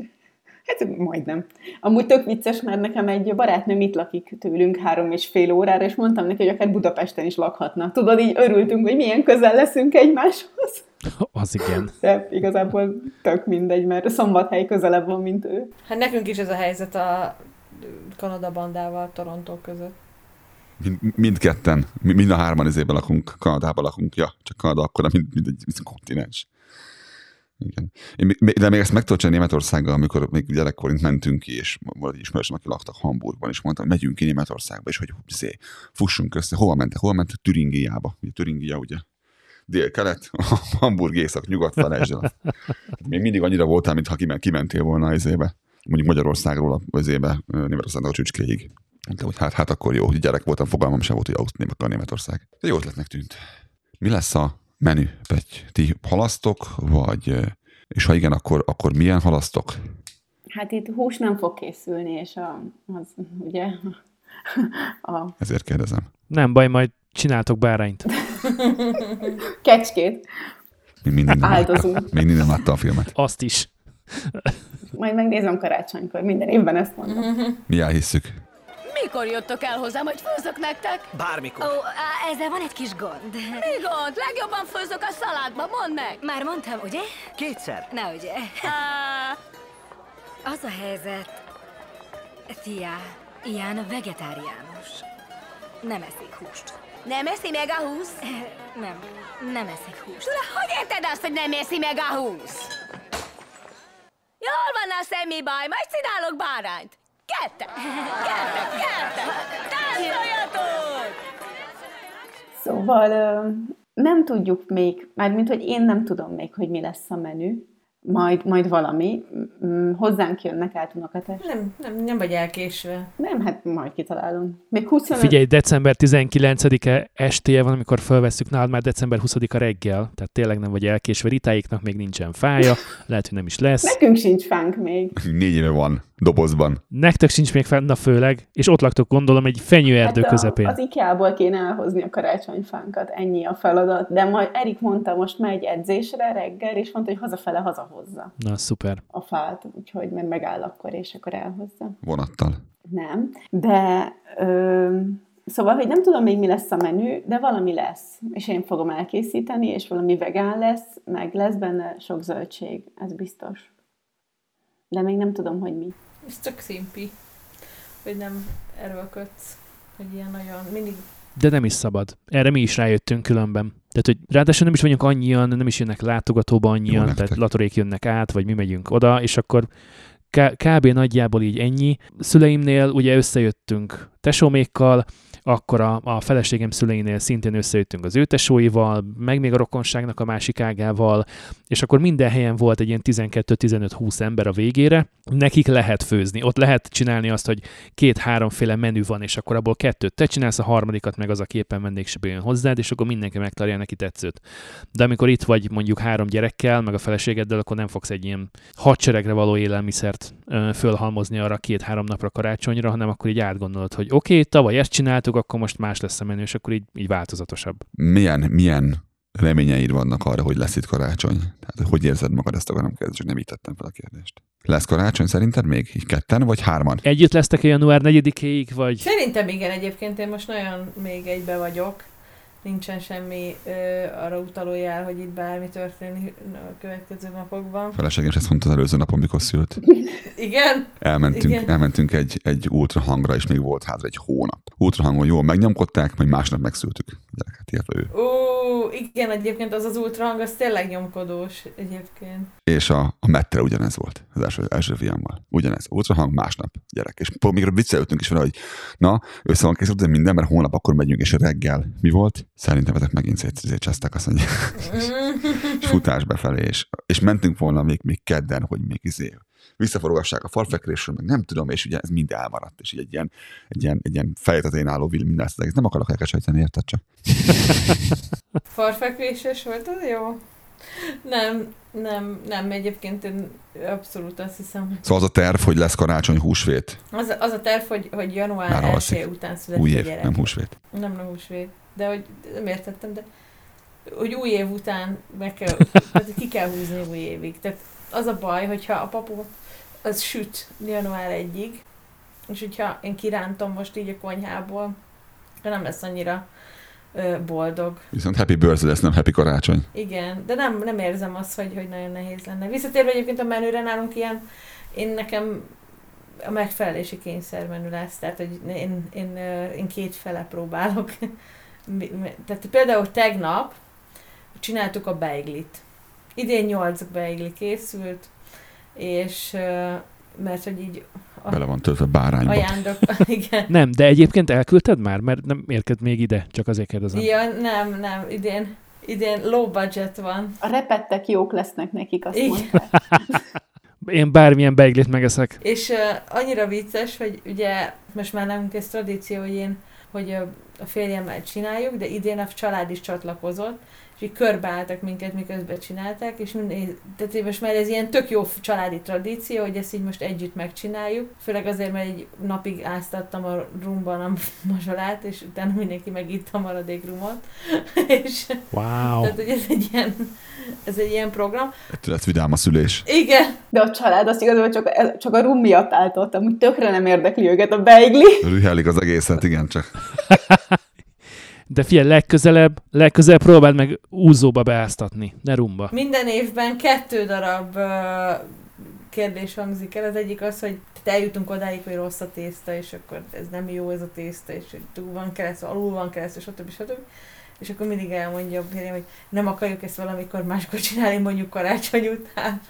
hát majdnem. Amúgy tök vicces, mert nekem egy barátnőm itt lakik tőlünk három és fél órára, és mondtam neki, hogy akár Budapesten is lakhatna. Tudod, így örültünk, hogy milyen közel leszünk egymáshoz. Az igen. De igazából tök mindegy, mert Szombathely közelebb van, mint ő. Hát nekünk is ez a helyzet a Kanada bandával Toronto között. Mind, mindketten, mi- mind a hárman izében lakunk, Kanadában lakunk. Ja, csak Kanada akkor, mint, mint egy kontinens. Igen. De még ezt meg tudod csinálni Németországgal, amikor még gyerekkorint mentünk ki, és volt egy ismerősöm, aki laktak Hamburgban, és mondtam, megyünk ki Németországba, és hogy szé, fussunk össze. Hova mentek? Hova mentek? Türingiába. Ugye, Türingia, ugye? Dél-kelet, Hamburg észak-nyugat, felejtsd el. Még mindig annyira voltál, mintha kiment, kimentél volna az ébe. Mondjuk Magyarországról az ébe, Németországnak a csücskéig. Mondtam, hogy hát, hát akkor jó, hogy gyerek voltam, fogalmam sem volt, hogy Ausztria akar Németország. De jó ötletnek tűnt. Mi lesz a menü, Petty? Ti halasztok, vagy, és ha igen, akkor, akkor milyen halasztok? Hát itt hús nem fog készülni, és a, az ugye a Ezért kérdezem. Nem baj, majd csináltok bárányt. kecskét Még mindig nem, látta, áldozunk. még mindig nem látta a filmet. Azt is. Majd megnézem karácsonykor, minden évben ezt mondom. Mi elhisszük. Mikor jöttök el hozzám, hogy főzök nektek? Bármikor. Ó, á, ezzel van egy kis gond. Mi gond? Legjobban főzök a szaládba, mondd meg! Már mondtam, ugye? Kétszer. Na ugye. Az a helyzet, Tia, ilyen vegetáriánus. Nem eszik húst. Nem eszi meg a húsz? Nem, nem eszik húst. Tula, hogy érted azt, hogy nem eszi meg a húsz? Jól van a semmi baj, majd csinálok bárányt. Gyertek! Gyertek, gyertek! Táncoljatok! Szóval nem tudjuk még, mármint, hogy én nem tudom még, hogy mi lesz a menü, majd, majd valami. Mm, Hozzánk jönnek át unokatest. Nem, nem, nem vagy elkésve. Nem, hát majd kitalálunk. Még 25... Figyelj, december 19-e estéje van, amikor felveszük nálad már december 20-a reggel, tehát tényleg nem vagy elkésve. Ritáiknak még nincsen fája, lehet, hogy nem is lesz. Nekünk sincs fánk még. Négy éve van dobozban. Nektek sincs még fenn, na főleg, és ott laktok gondolom egy fenyőerdő Hát a- közepén. Az IKEA-ból kéne elhozni a karácsonyfánkat, ennyi a feladat. De majd Erik mondta, most megy edzésre reggel, és mondta, hogy hazafele hazahozza Na, szuper. a fát, úgyhogy mert megáll akkor, és akkor elhozza. Vonattal. Nem, de ö, szóval, hogy nem tudom még mi lesz a menü, de valami lesz, és én fogom elkészíteni, és valami vegán lesz, meg lesz benne sok zöldség, ez biztos. De még nem tudom, hogy mi. Ez tök szimpi, hogy nem erőlködsz, hogy ilyen nagyon, mindig De nem is szabad. Erre mi is rájöttünk különben. Tehát, hogy ráadásul nem is vagyunk annyian, nem is jönnek látogatóba annyian, nektek. tehát latorék jönnek át, vagy mi megyünk oda, és akkor kb. nagyjából így ennyi. Szüleimnél ugye összejöttünk tesómékkal, akkor a, a feleségem szüleinél szintén összejöttünk az ő tesóival, meg még a rokonságnak a másik ágával, és akkor minden helyen volt egy ilyen 12-15-20 ember a végére. Nekik lehet főzni, ott lehet csinálni azt, hogy két-háromféle menü van, és akkor abból kettőt te csinálsz, a harmadikat meg az, aki éppen vendégsebe jön hozzád, és akkor mindenki megtalálja neki tetszőt. De amikor itt vagy mondjuk három gyerekkel, meg a feleségeddel, akkor nem fogsz egy ilyen hadseregre való élelmiszert fölhalmozni arra két-három napra karácsonyra, hanem akkor így átgondolod, hogy oké, okay, tavaly ezt csináltuk, akkor most más lesz a menü, és akkor így, így változatosabb. Milyen, milyen reményeid vannak arra, hogy lesz itt karácsony? Tehát, hogy érzed magad, ezt akarom kérdezni, csak nem így tettem fel a kérdést. Lesz karácsony szerinted még? Így ketten vagy hárman? Együtt lesztek a január 4-ig, vagy Szerintem igen, egyébként én most nagyon még egybe vagyok. Nincsen semmi ö, arra utaló jel, hogy itt bármi történik a következő napokban. Feleségem is ezt mondta az előző napon, mikor szült. Igen? Elmentünk, Igen. elmentünk egy, egy ultrahangra, és még volt hátra egy hónap. Ultrahangon jól megnyomkodták, majd másnap megszültük. Gyereket, illetve ő. Ó, igen, egyébként az az ultrahang, az tényleg nyomkodós egyébként. És a, a mettre ugyanez volt, az első, első fiammal. Ugyanez. Ultrahang másnap, gyerek. És még viccelődtünk is vele, hogy na, össze van készült, de minden, mert holnap akkor megyünk, és reggel mi volt? Szerintem ezek megint szét, szétcsesztek, azt mondja. és futás befelé, és, és mentünk volna még, még kedden, hogy még izé, visszaforogassák a falfekrésről, meg nem tudom, és ugye ez mind elmaradt, és így egy ilyen, egy ilyen, egy ilyen fejtetén álló vil minden ezt az egész. Nem akarok elkecsejteni, érted csak? Farfekvéses volt, az jó? Nem, nem, nem, egyébként én abszolút azt hiszem, Szóval az a terv, hogy lesz karácsony húsvét, az, az a terv, hogy, hogy január alszik. 1 után születik új év, gyerek. nem húsvét. Nem, nem húsvét. De hogy nem értettem, de hogy új év után meg kell, tehát ki kell húzni új évig. Tehát az a baj, hogyha a papu az süt január 1-ig, és hogyha én kirántom most így a konyhából, akkor nem lesz annyira ö, boldog. Viszont happy birthday lesz, nem happy karácsony. Igen, de nem, nem érzem azt, hogy, hogy nagyon nehéz lenne. Visszatérve egyébként a menüre nálunk ilyen, én nekem a megfelelési kényszermenü lesz, tehát hogy én, én, én két fele próbálok. Tehát például tegnap csináltuk a beiglit. Idén nyolc beigli készült, és mert hogy így a- Bele van töltve bárányba. ajándok, igen. Nem, de egyébként elküldted már? Mert nem érkezett még ide, csak azért kérdezem. Ja, nem, nem, idén, idén low budget van. A repettek jók lesznek nekik, azt Igen. mondták. Én bármilyen beiglit megeszek. És uh, annyira vicces, hogy ugye most már nálunk ez tradíció, hogy én, hogy uh, a férjemmel csináljuk, de idén a család is csatlakozott, és így körbeálltak minket, miközben csinálták, és mindig, tehát most már ez ilyen tök jó családi tradíció, hogy ezt így most együtt megcsináljuk, főleg azért, mert egy napig áztattam a rumban a mazsolát, és utána mindenki megitta a maradék rumot, és Wow. tehát, hogy ez egy ilyen, ez egy ilyen program. Ettől lett vidám a szülés. Igen, De a család azt igazából csak, csak a rum miatt állt ott, amúgy tökre nem érdekli őket a beigli. Rühelik az egészet, igen, csak De figyelj, legközelebb, legközelebb próbáld meg úzóba beáztatni, ne rumba. Minden évben kettő darab ö, kérdés hangzik el. Az egyik az, hogy eljutunk odáig, hogy rossz a tészta, és akkor ez nem jó ez a tészta, és túl van kereszt, alul van kereszt, stb. stb. És akkor mindig elmondja a férjem, hogy nem akarjuk ezt valamikor máskor csinálni, mondjuk karácsony után.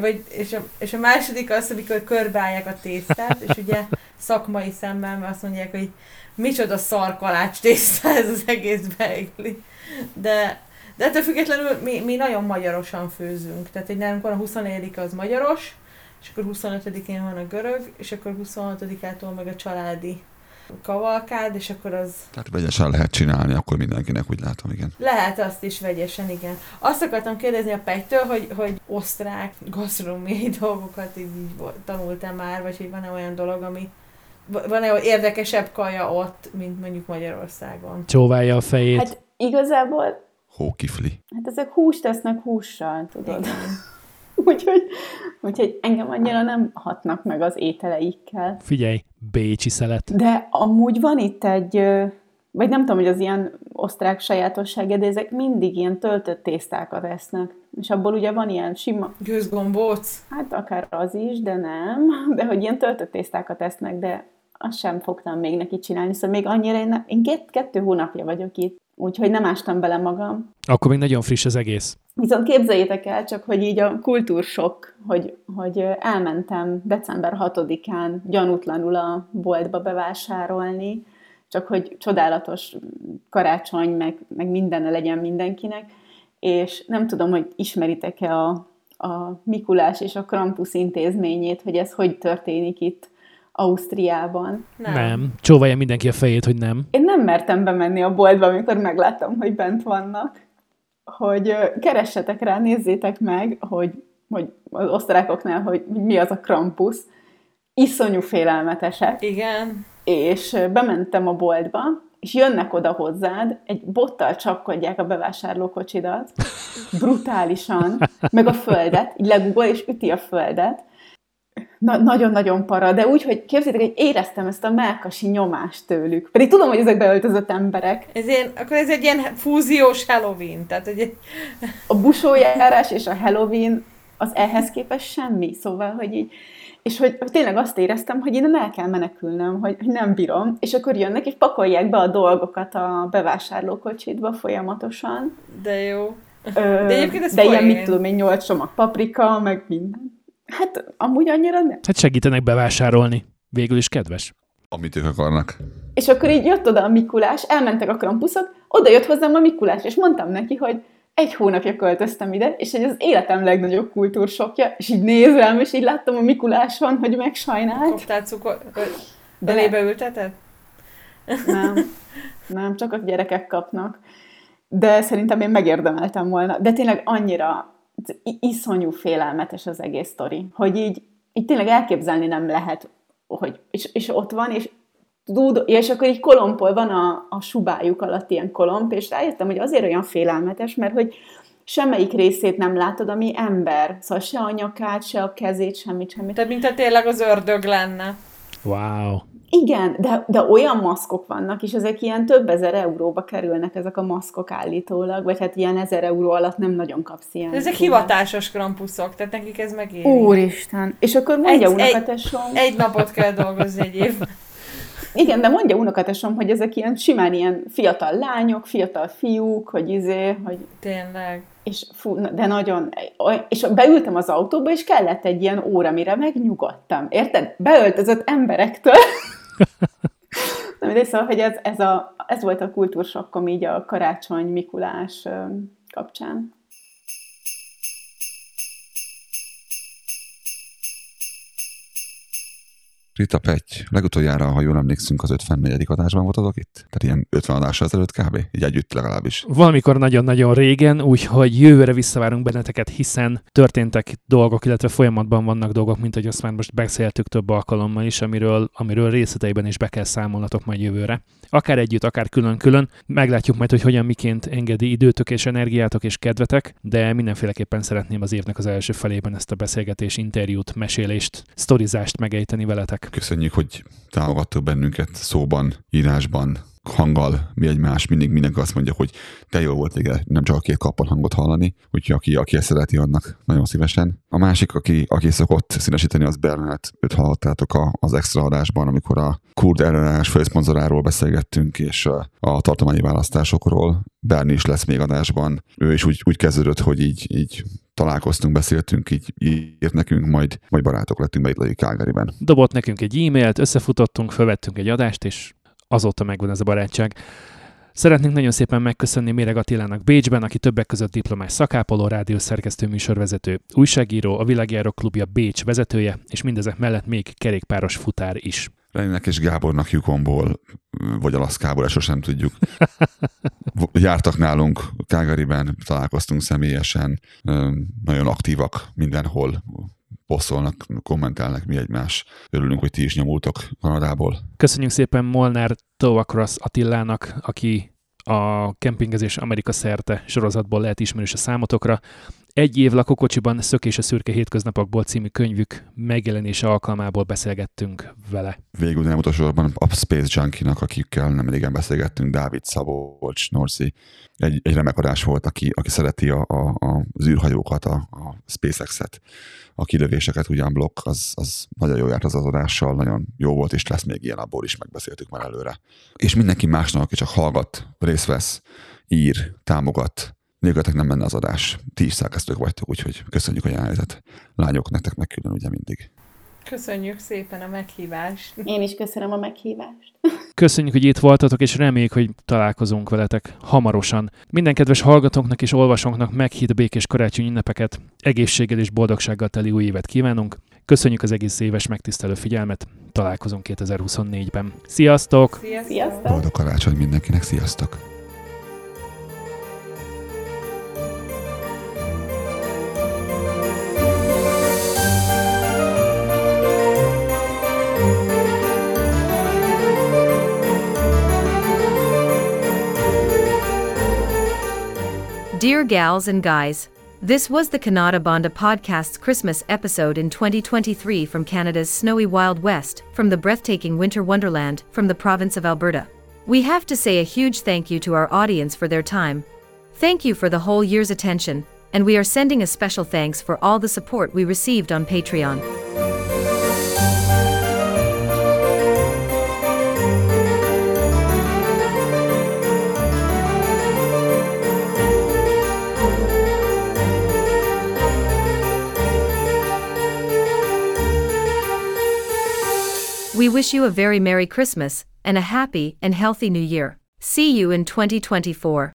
Vagy, és, a, és a második az, amikor körbeállják a tésztát, és ugye szakmai szemben azt mondják, hogy micsoda szarkalács tészta ez az egész beigli. De de ettől függetlenül mi, mi nagyon magyarosan főzünk. Tehát egy nálunk van a 24 az magyaros, és akkor 25-én van a görög, és akkor 26-ától meg a családi kavalkád, és akkor az tehát vegyesen lehet csinálni, akkor mindenkinek úgy látom, igen. lehet azt is vegyesen, igen. Azt akartam kérdezni a Pegytől, hogy, hogy osztrák gasztronómiai dolgokat így, így tanultál már, vagy hogy van-e olyan dolog, ami van-e olyan érdekesebb kaja ott, mint mondjuk Magyarországon? Csóválja a fejét. Hát igazából, Hókifli. hát ezek húst tesznek hússal, tudod. Úgyhogy, úgyhogy engem annyira nem hatnak meg az ételeikkel. Figyelj, bécsi szelet. De amúgy van itt egy, vagy nem tudom, hogy az ilyen osztrák sajátossága, de ezek mindig ilyen töltött tésztákat esznek. És abból ugye van ilyen sima, Gőzgombóc. hát akár az is, de nem, de hogy ilyen töltött tésztákat esznek, de azt sem fogtam még neki csinálni, szóval még annyira, én, ne- én két, kettő hónapja vagyok itt, úgyhogy nem ástam bele magam. Akkor még nagyon friss az egész. Viszont képzeljétek el csak, hogy így a kultúrsok, hogy, hogy elmentem december 6-án gyanútlanul a boltba bevásárolni, csak hogy csodálatos karácsony, meg, meg mindenne legyen mindenkinek, és nem tudom, hogy ismeritek-e a, a Mikulás és a Krampus intézményét, hogy ez hogy történik itt Ausztriában. Nem. nem. Csóválja mindenki a fejét, hogy nem. Én nem mertem bemenni a boltba, amikor megláttam, hogy bent vannak, hogy keressetek rá, nézzétek meg, hogy, hogy az osztrákoknál, hogy mi az a Krampus. Iszonyú félelmetesek. Igen. És bementem a boltba, és jönnek oda hozzád, egy bottal csapkodják a bevásárlókocsidat, brutálisan, meg a földet, így legugol, és üti a földet. Na, nagyon-nagyon para, de úgy, hogy képzeljétek, hogy éreztem ezt a melkasi nyomást tőlük. Pedig tudom, hogy ezek beöltözött emberek. Ez ilyen, akkor ez egy ilyen fúziós Halloween, tehát egy, A busójárás és a Halloween az ehhez képest semmi. Szóval, hogy így, és hogy, hogy tényleg azt éreztem, hogy innen el kell menekülnöm, hogy, hogy nem bírom. És akkor jönnek, és pakolják be a dolgokat a bevásárlókocsitba folyamatosan. de jó. Ö, De egyébként ez de ilyen, mit tudom én, nyolc csomag paprika, meg minden. Hát amúgy annyira nem. Hát segítenek bevásárolni. Végül is kedves. Amit ők akarnak. És akkor így jött oda a Mikulás, elmentek a krampuszok, oda jött hozzám a Mikulás, és mondtam neki, hogy egy hónapja költöztem ide, és hogy az életem legnagyobb kultúrsokja, és így néz rám, és így láttam a Mikuláson, hogy megsajnált. Koptál cukor... Belébe ülteted? Nem, nem, csak a gyerekek kapnak. De szerintem én megérdemeltem volna. De tényleg annyira iszonyú félelmetes az egész sztori, hogy így, így tényleg elképzelni nem lehet, hogy, és, és ott van, és és akkor így kolompol, van a, a subájuk alatt ilyen kolomp, és rájöttem, hogy azért olyan félelmetes, mert hogy semmelyik részét nem látod, ami ember. Szóval se a nyakát, se a kezét, semmit, semmit. Tehát mint a tényleg az ördög lenne. Wow. Igen, de, de olyan maszkok vannak, és ezek ilyen több ezer euróba kerülnek ezek a maszkok állítólag, vagy hát ilyen ezer euró alatt nem nagyon kapsz ilyen. Ezek hivatásos krampuszok, tehát nekik ez megéri. Úristen! És akkor mondja egy, unokatesom... Egy, egy napot kell dolgozni egy évben. Igen, de mondja unokatesom, hogy ezek ilyen simán ilyen fiatal lányok, fiatal fiúk, hogy izé, hogy... Tényleg. És fú, de nagyon... És beültem az autóba, és kellett egy ilyen óra, mire megnyugodtam. Érted? Beöltözött emberektől. Na, mindegy, szóval, hogy ez, ez, a, ez volt a kultúrsokkom így a karácsony Mikulás kapcsán. Rita Petty, legutoljára, ha jól emlékszünk, az 54. adásban voltatok itt? Tehát ilyen 50 adással ezelőtt kb? Így együtt legalábbis. Valamikor nagyon-nagyon régen, úgyhogy jövőre visszavárunk benneteket, hiszen történtek dolgok, illetve folyamatban vannak dolgok, mint hogy azt már most beszéltük több alkalommal is, amiről, amiről részleteiben is be kell számolnatok majd jövőre. Akár együtt, akár külön-külön. Meglátjuk majd, hogy hogyan miként engedi időtök és energiátok és kedvetek, de mindenféleképpen szeretném az évnek az első felében ezt a beszélgetés, interjút, mesélést, sztorizást megejteni veletek. Köszönjük, hogy támogattok bennünket szóban, írásban, hanggal, mi egymás, mindig mindenki azt mondja, hogy te jó volt vége, nem csak a két kappal hangot hallani, úgyhogy aki, aki ezt szereti, annak nagyon szívesen. A másik, aki, aki szokott színesíteni, az Bernát, őt hallottátok a, az extra adásban, amikor a kurd ellenállás főszponzoráról beszélgettünk, és a, a tartományi választásokról. Berni is lesz még adásban. Ő is úgy, úgy kezdődött, hogy így, így találkoztunk, beszéltünk, így írt nekünk, majd, majd barátok lettünk Beidlai Calgaryben. Dobott nekünk egy e-mailt, összefutottunk, felvettünk egy adást, és azóta megvan ez a barátság. Szeretnénk nagyon szépen megköszönni Méreg Attilának Bécsben, aki többek között diplomás szakápoló, rádiószerkesztő, műsorvezető, újságíró, a Világjáró Klubja Bécs vezetője, és mindezek mellett még kerékpáros futár is. Leninek és Gábornak Yukonból, vagy Alaszkából, sosem tudjuk. Jártak nálunk Kágariben, találkoztunk személyesen, nagyon aktívak mindenhol, poszolnak, kommentelnek mi egymás. Örülünk, hogy ti is nyomultok Kanadából. Köszönjük szépen Molnár Tovakrosz Attilának, aki a Kempingezés Amerika szerte sorozatból lehet ismerős a számotokra. Egy év lakókocsiban Szökés a szürke hétköznapokból című könyvük megjelenése alkalmából beszélgettünk vele. Végül nem utolsóban a Space Junkie-nak, akikkel nem régen beszélgettünk, Dávid Szabolcs, Norsi. Egy, egy remek adás volt, aki, aki szereti a, a, a, az űrhajókat, a, a SpaceX-et, a kilövéseket, ugyan blokk, az, az nagyon jó járt az az adással, nagyon jó volt, és lesz még ilyen, abból is megbeszéltük már előre. És mindenki másnak, aki csak hallgat, részt vesz, ír, támogat, nélkületek nem menne az adás. Ti is szerkesztők vagytok, úgyhogy köszönjük a jelenlétet. Lányok, nektek meg külön ugye mindig. Köszönjük szépen a meghívást. Én is köszönöm a meghívást. Köszönjük, hogy itt voltatok, és reméljük, hogy találkozunk veletek hamarosan. Minden kedves hallgatónknak és olvasónknak meghitt békés karácsony ünnepeket, egészséggel és boldogsággal teli új évet kívánunk. Köszönjük az egész éves megtisztelő figyelmet. Találkozunk 2024-ben. Sziasztok! Sziasztok! Sziasztok! Boldog karácsony mindenkinek, sziasztok! Dear gals and guys, this was the Kannada Banda podcast's Christmas episode in 2023 from Canada's snowy wild west, from the breathtaking winter wonderland, from the province of Alberta. We have to say a huge thank you to our audience for their time. Thank you for the whole year's attention, and we are sending a special thanks for all the support we received on Patreon. We wish you a very Merry Christmas and a happy and healthy New Year. See you in 2024.